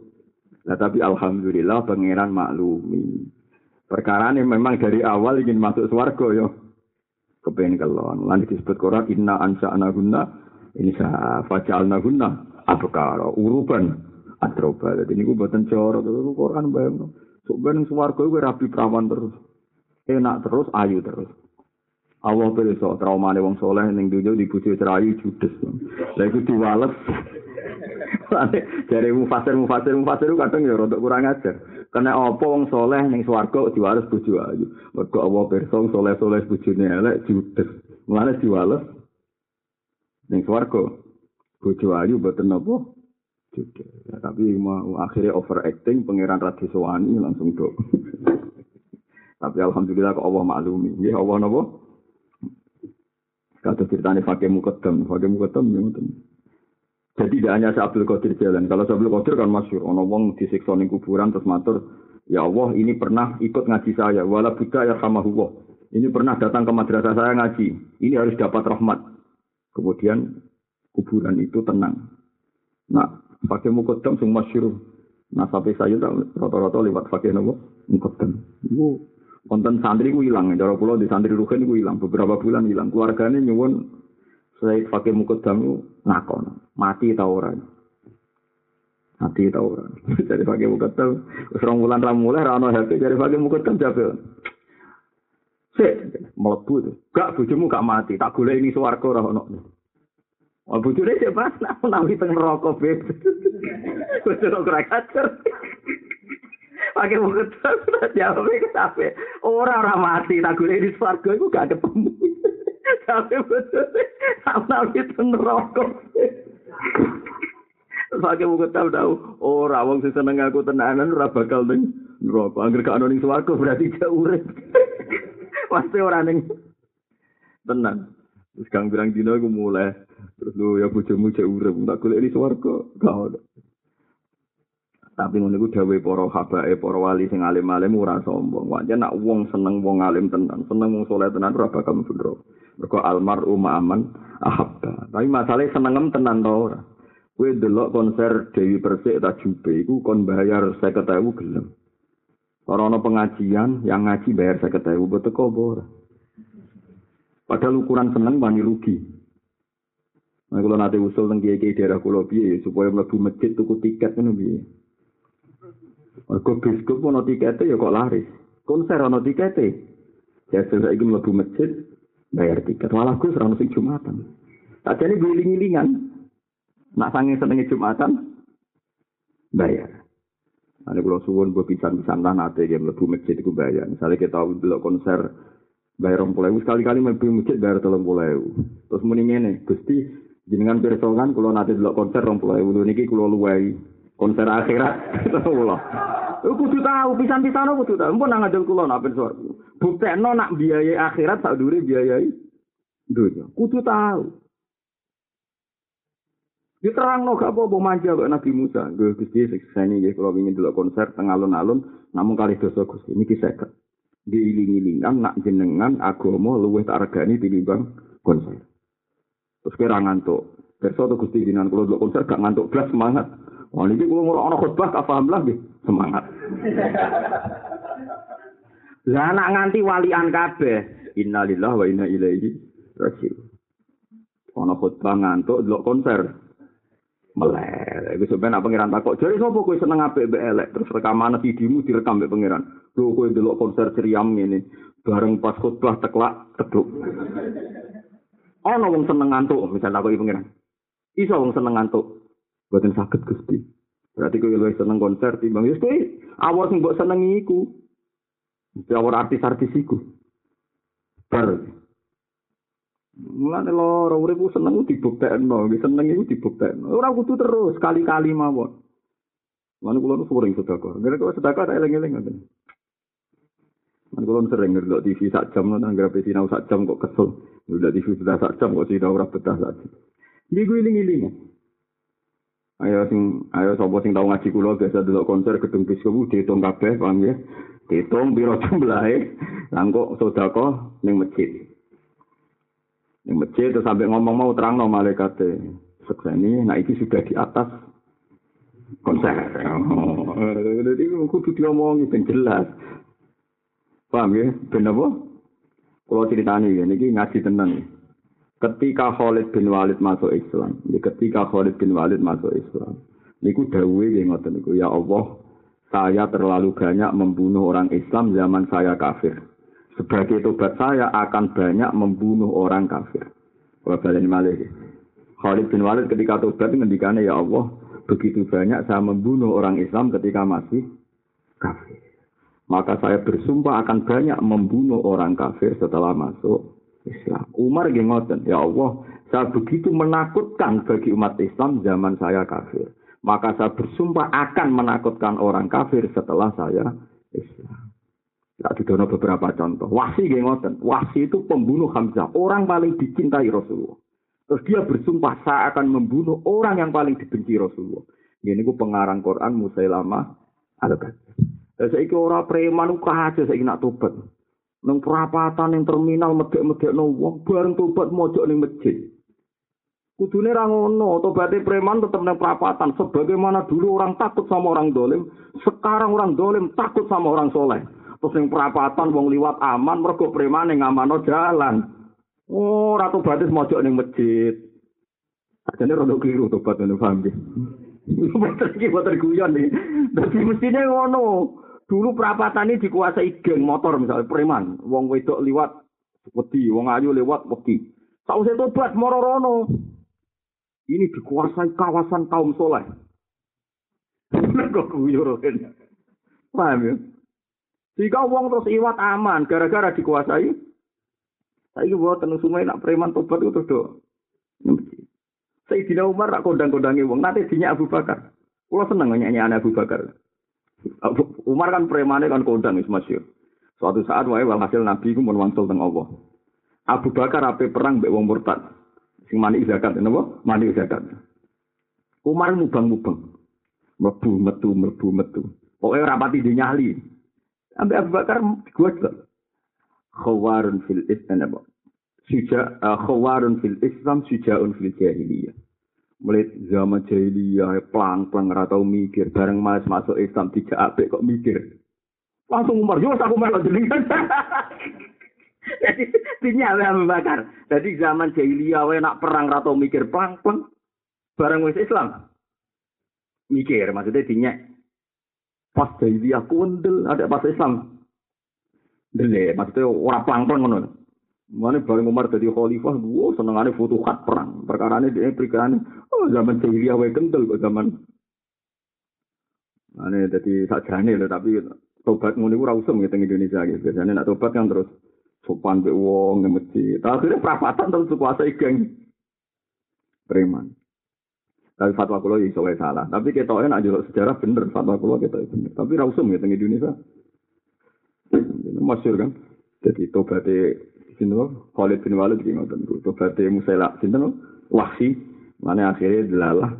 Lah tapi alhamdulillah pangeran maklumi. Perkara ini memang dari awal ingin masuk swarga yo. Kepengen kelon. Lan disebut Quran inna ansa'na gunna ini sa faja'alna gunna abkara uruban atroba. Jadi ini gue buatan corok. Quran bayang. Sebenarnya suwargo itu rapi perawan terus. Enak terus, ayu terus. Allah so trauma wong soleh ning dunya dibujuk cerayu judes. Lah iku diwales. Dari mufasir mufasir mufasir kadang ya rada kurang ajar. Karena apa wong soleh ning swarga diwales bojo ayu. Mergo Allah pirsa soleh-soleh bojone elek judes. Mulane diwales ning swarga bojo ayu boten napa juga. Ya, tapi mau akhirnya overacting, pangeran Radiswani langsung dok. tapi alhamdulillah kok Allah maklumi. Ya Allah napa? Kata ceritanya Fakih Mukaddam, Fakih Mukaddam ya Jadi tidak hanya Abdul Qadir jalan. Kalau Abdul Qadir kan masyur. Ono wong disiksa ning kuburan terus matur, Ya Allah ini pernah ikut ngaji saya. Wala buddha ya sama Ini pernah datang ke madrasah saya ngaji. Ini harus dapat rahmat. Kemudian kuburan itu tenang. Nah, pakai mukodam sing masyhur. Nah, sampai saya rata-rata lewat pakai nopo mukodam. Iku konten santri ku hilang. Cara pulau di santri rugen ku hilang. Beberapa bulan hilang. Keluarganya nyuwun saya pakai mukodam itu nakon. Mati tau orang. Mati orang. Jadi pakai mukodam. Serong bulan ramulai rano happy. Jadi pakai mukodam jabe. Sik, tuh. Gak bujumu gak mati. Tak gula ini suarco rano. Oh, bujune siapa? Nak nawi teng rokok, Beb. Bujune ora kacer. Pakai muka terus, jawab ke sampe. Ora ora mati, tak gule di swarga iku gak ketemu. Tapi bujune nawi teng rokok. Pakai muka tahu tahu. Ora wong sing seneng aku tenanan ora bakal ning rokok. Angger gak ono ning swarga berarti jauh urip. Pasti ora ning tenan. Terus kang bilang dino aku mulai Terus lu ya bojomu cek urip, tak golek di gak ono. Tapi ngono iku dawuhe para habae, para wali sing alim-alim ora sombong. Wajan nak wong seneng wong alim tenan, seneng wong saleh tenan ora bakal mlebu Mergo almaru ma'aman ahabba. Tapi masalahnya senengem tenan to ora. Kowe delok konser Dewi Persik ta Jube iku kon bayar 50.000 gelem. Ora ana pengajian yang ngaji bayar 50.000 betul kok. Padahal ukuran seneng wani rugi. Nah, kalau nanti usul tentang kiai daerah kulo piye supaya mlebu masjid tuku tiket ngono piye. Mergo biskup ono tiketnya ya kok laris. Konser ono tiketnya. Ya saiki mlebu masjid bayar tiket. Walah Gus ora sing Jumatan. Tak jadi giling-gilingan. Nak sange senenge Jumatan bayar. Ada kalau suwon buat pisan-pisan lah nanti dia mlebu masjid itu bayar. Misalnya kita dulu konser bayar orang pulau sekali-kali mlebu masjid bayar tolong pulau. Terus mending ini, gusti Jenengan pirsa kan kula nate delok konser 20.000 niki kula luwehi. Konser akhirat kula. Lu kudu tahu pisan-pisan kudu tahu. Mpun nang ngajeng kula nak pirsa. Buktekno nak biayai akhirat sak dure biayai dunya. Kudu tahu. Diterang no gak apa-apa manja kok Nabi Musa. Gue Gusti sekseni nggih kula ingin delok konser teng alun-alun namun kali dosa Gusti niki seket. Diiling-ilingan nak jenengan agama luwih tak regani tinimbang konser. Terus kira ngantuk. Besok tuh gusti jinan kalau dulu konser gak ngantuk belas semangat. Wah ini gue ngurang anak khutbah gak paham lagi semangat. Lah anak nganti walian kabeh Inna lillah wa inna ilaihi raji'un. Ana khutbah ngantuk delok konser. Melek. Iku sampeyan apa pangeran takok, "Jare sapa kowe seneng apik mbek elek?" Terus rekaman CD-mu direkam mbek pangeran. Lho kowe delok konser ceriam ngene. Bareng pas khutbah teklak teduk. Ana wong seneng ngantuk, misal takoki pangeran. Iso wong seneng ngantuk. Boten saged Gusti. Berarti kowe luwih seneng konser timbang wis kowe awal sing mbok senengi iku. Awal artis-artis iku. Bar. Mulane loro urip seneng dibuktekno, seneng iku dibuktekno. Ora kudu terus kali-kali mawon. Mana kulo sering sedekah. Gara kok sedekah tak eling-eling ngoten. Mana kulo sering ndelok TV sak jam nang anggere sinau sak jam kok kesel. Ndelok TV sudah sak jam kok sinau ora betah sak jam. Niku iling-iling. Ayo sing ayo sapa sing tau ngaji kula biasa delok konser gedung bioskop diitung kabeh paham ya. Diitung piro jumlahe. Langkok sedekah ning masjid. Yang masjid terus sampai ngomong mau terang no malaikat sekseni, nah itu sudah di atas konser. Oh, jadi kudu diomongi ben jelas. Paham ya? Ben apa? Kalau ceritanya ya, ini ngaji tenang. Ketika Khalid bin Walid masuk Islam, ya ketika Khalid bin Walid masuk Islam, niku dawe ya ngoten niku ya Allah, saya terlalu banyak membunuh orang Islam zaman saya kafir. Sebagai tobat saya akan banyak membunuh orang kafir. Wabalani malik. Khalid bin Walid ketika tobat ngendikane ya Allah, begitu banyak saya membunuh orang Islam ketika masih kafir. Maka saya bersumpah akan banyak membunuh orang kafir setelah masuk Islam. Umar gengoten, ya Allah, saya begitu menakutkan bagi umat Islam zaman saya kafir. Maka saya bersumpah akan menakutkan orang kafir setelah saya Islam. Tak didono beberapa contoh. Wasi gak ngoten. Wasi itu pembunuh Hamzah. Orang paling dicintai Rasulullah. Terus dia bersumpah saya akan membunuh orang yang paling dibenci Rasulullah. Ini ku pengarang Quran Musailamah al-Kadzab. Saya iki ora preman aja saya nak tobat. Nang perapatan yang terminal medek-medek no wong bareng tobat mojok ning masjid. Kudune ra ngono, tobaté preman tetep nang perapatan. Sebagaimana dulu orang takut sama orang dolim, sekarang orang dolim takut sama orang soleh. Terus ning perapatan wong liwat aman mergo premane ngamano jalan. Oh, ratu batis mojok ning masjid. Ajane rodo keliru tobat ngono paham nggih. Betul iki boten guyon iki. Dadi mestine ngono. Dulu perapatan ini dikuasai geng motor misalnya preman, wong wedok liwat wedi, wong ayu lewat wedi. Sausé tobat moro Ini dikuasai kawasan kaum soleh. Kok guyon Paham ya? Jika wong terus iwat aman gara-gara dikuasai. Saiki buat tenung sungai nak preman tobat itu terus. Sayyidina Umar rak kondang-kondangi wong nanti dinya Abu Bakar. Kulo seneng nyanyi anak Abu Bakar. Umar kan premane kan kondang wis masyhur. Suatu saat wae walhasil Nabi ku mun Allah. Abu Bakar ape perang mbek wong murtad. Sing mani zakat napa? Mani zakat. Umar mubang-mubang. Mlebu metu mlebu metu. Pokoke ora pati dinyali. Sampai Abu Bakar kuat kok. Khawarun fil Islam apa? Suja uh, khawarun fil Islam sujaun fil jahiliyah. Mulai zaman jahiliyah pelang-pelang ratau mikir bareng mas masuk Islam tidak apik kok mikir. Langsung Umar, yo aku melok jenengan. Jadi dinyale Abu Bakar. Jadi zaman jahiliyah wae nak perang ratau mikir pelang-pelang bareng wis Islam. Mikir maksudnya dinyak pas jahiliyah kundel ada pas Islam dele maksudnya orang pelang-pelang ngono Mana bareng Umar jadi khalifah, wow senengannya futuhat perang. Perkara ini dia berikan, oh zaman jahiliyah wae kental kok zaman. Mana jadi sajane loh, tapi tobat ngono iku ora usum gitu Indonesia gitu. Biasanya nak tobat kan terus sopan be wong nang masjid. Akhirnya perapatan terus kuasai geng preman. Tapi fatwa kulo iso wae salah. Tapi kita nak jelok sejarah bener fatwa kulo kita bener. Tapi ra usum ya teng Indonesia. Masyur kan. Jadi tobaté sinten Khalid bin Walid ki ngoten ku. Tobaté Musaila sinten Wahsi. Mana akhirnya delalah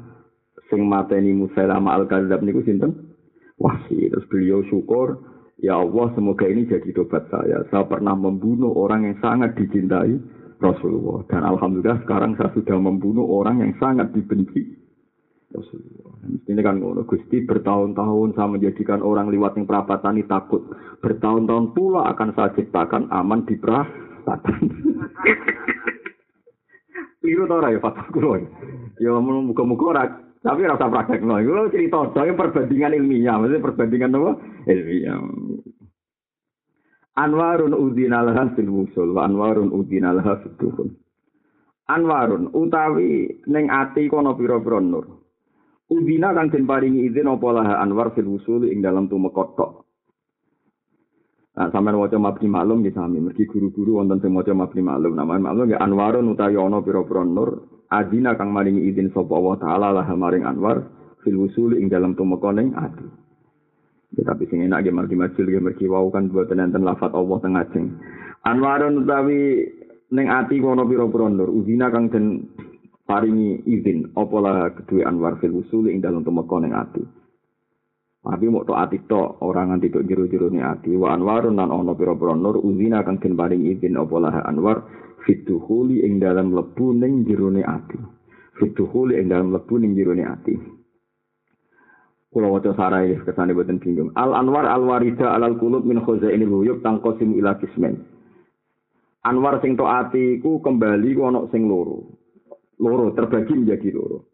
sing mateni Musaila al kadzab niku sinten? Wahsi. Terus beliau syukur Ya Allah, semoga ini jadi tobat saya. Saya pernah membunuh orang yang sangat dicintai Rasulullah. Dan Alhamdulillah sekarang saya sudah membunuh orang yang sangat dibenci Rasulullah. Ini kan ngono Gusti bertahun-tahun saya menjadikan orang liwat yang perapatan ini takut. Bertahun-tahun pula akan saya ciptakan aman di pra Satan. Liru ta ora ya fatwa kula. Ya muga-muga ora tapi rasa praktek no. Itu cerita saya perbandingan ilmiah, maksudnya perbandingan apa? Ilmiah. Anwarun udina laha fil wusul wa anwarun udina laha fil dukhul. Anwarun utawi ning ati kono pira-pira nur. Udina kang den paringi izin apa anwar fil wusul ing dalam tumekot tok. Nah, sampean waca mabni maklum nggih sami, mergi guru-guru wonten sing maca mabni maklum. Namanya maklum ya anwarun utawi ana pira-pira nur adina kang maringi izin sapa Allah taala lah maring Anwar fil wusul ing dalam tumekoning ati. Ya, tapi sing enak ge margi majul ge mergi wau kan buat enten lafat Allah teng ajeng. Anwarun utawi ning ati kono pira-pira nur uzina kang den paringi izin apa lah kedua Anwar fil wusul ing dalam tumekoning ati. Tapi mau to ati to orang nganti tok jero-jero ni ati wa anwarun nan ono pira-pira nur uzina kang den paringi izin apa lah Anwar fituhuli ing dalam lebu ning jerone ati. Fituhuli ing dalam lebu ning jerone ati. Kula waca sarai kesane boten bingung. Al Anwar al Warida al Qulub min khazaini huyub tangqasim ila kismen. Anwar sing to ati ku kembali ku ana sing loro. Loro terbagi menjadi loro.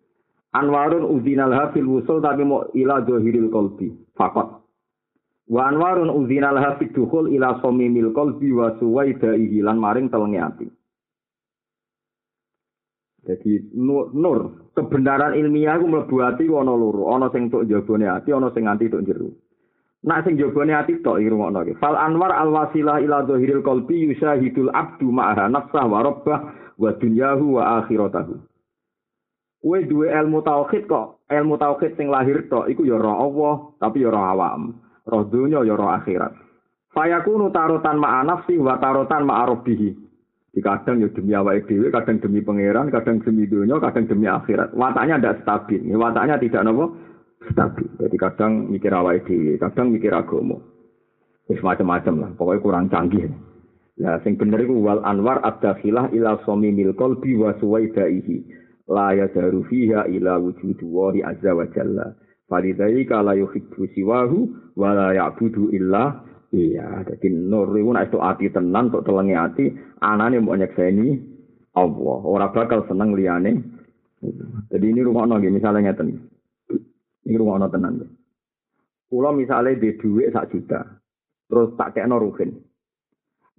Anwarun udinal hafil wusul tapi mau ila dohiril kolbi. Fakot. Wa anwarun udzinal hafid dukhul ila somimil qalbi wa suwaida ihilan maring telenge ati. Jadi nur, nur, kebenaran ilmiah ku mlebu ati ana loro, ana sing tok jabone ati, ana sing nganti tok jero. Nak sing jabone ati tok iki rungokno iki. Fal anwar al wasilah ila dhahiril qalbi yusahidul abdu ma'aha nafsah wa rabbah wa dunyahu wa akhiratahu. Kowe duwe ilmu tauhid kok, ilmu tauhid sing lahir tok iku ya roh Allah, tapi ya roh awam. roh dunya ya roh akhirat. Fayakunu tarotan ma'a nafsi wa tarotan ma'a. Di kadang ya demi awake dhewe, kadang demi pangeran, kadang demi dunya, kadang demi akhirat. Wataknya tidak stabil. Ya, wataknya tidak nopo stabil. Jadi kadang mikir awake dhewe, kadang mikir agama. Wis macam-macam lah, pokoknya kurang canggih. Ya, sing bener iku wal anwar ad-dakhilah ila samimil qalbi wa suwaidaihi. La yadaru fiha ila wujudu wahi azza wa jalla. Falidhalika la yuhibbu siwahu wa la ya'budu illa iya. Jadi nur itu nek ati tenan tok telenge ati anane mbok nyekseni Allah. Ora bakal seneng liyane. Jadi ini rumah nggih misalnya ngeten. Ini rumah tenan. Kula misalnya di duit sak juta, terus tak kekno ruhin.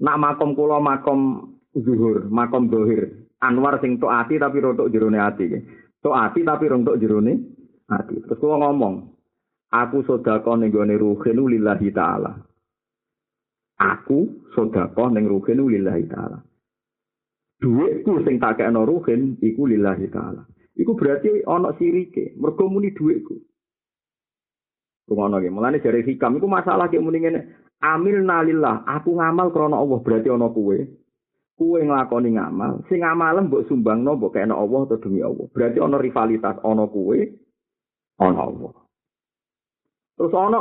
Nak makom kula makom zuhur, makom dohir, Anwar sing tok ati tapi rontok jerone ati. Tok ati tapi rontok jerone ati. Terus kula ngomong, aku sedekah ning gone ruhin lillahi taala. Aku sedekah ning ruhin lillahi taala. Duitku sing tak kena ruhin iku lillahi taala. Iku berarti ana sirike, mergo muni dhuwitku. Rumono ge, mulane jare hikam iku masalah kek muni ngene. Amil nalillah, aku ngamal krana Allah berarti ana kuwe. Kuwe nglakoni ngamal, sing ngamal mbok sumbangno mbok kena Allah atau demi Allah. Berarti ana rivalitas ana kuwe ana Allah. Terus ana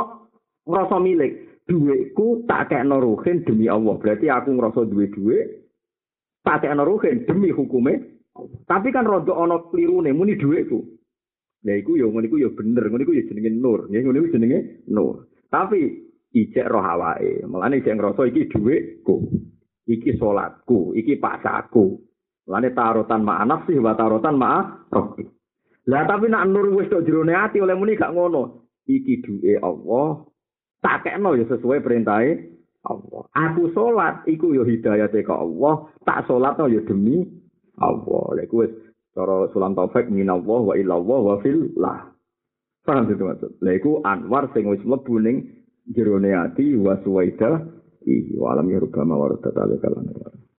ngrasa milik, dhuwitku tak kekno ruhin demi Allah. Berarti aku ngrasa duwe dhuwit tak kekno ruhin demi hukume. Tapi kan rada ana klirune muni dhuwitku. Lah iku ya ngono iku ya bener, ngono iku ya jenenge nur. Ya ngono iku jenenge nur. Tapi ijek roh awake. Mulane ijek ngrasa iki dhuwitku. Iki salatku, iki paksaku. Mulane tarotan ma'a nafsi wa tarotan ma'a rohki. Lah tapi nak nur wis tok jerone ati oleh muni gak ngono. Iki duwe Allah. Tak kekno ya sesuai perintahe Allah. Aku salat iku ya hidayate ke Allah. Tak salatno ya demi Allah. Lek wis cara sulam taufik minallah wa illallah wa fillah. Paham itu maksud? Iku anwar sing wis mlebu ning jerone ati wa suwaida. Ihi wa alam ya rubama wa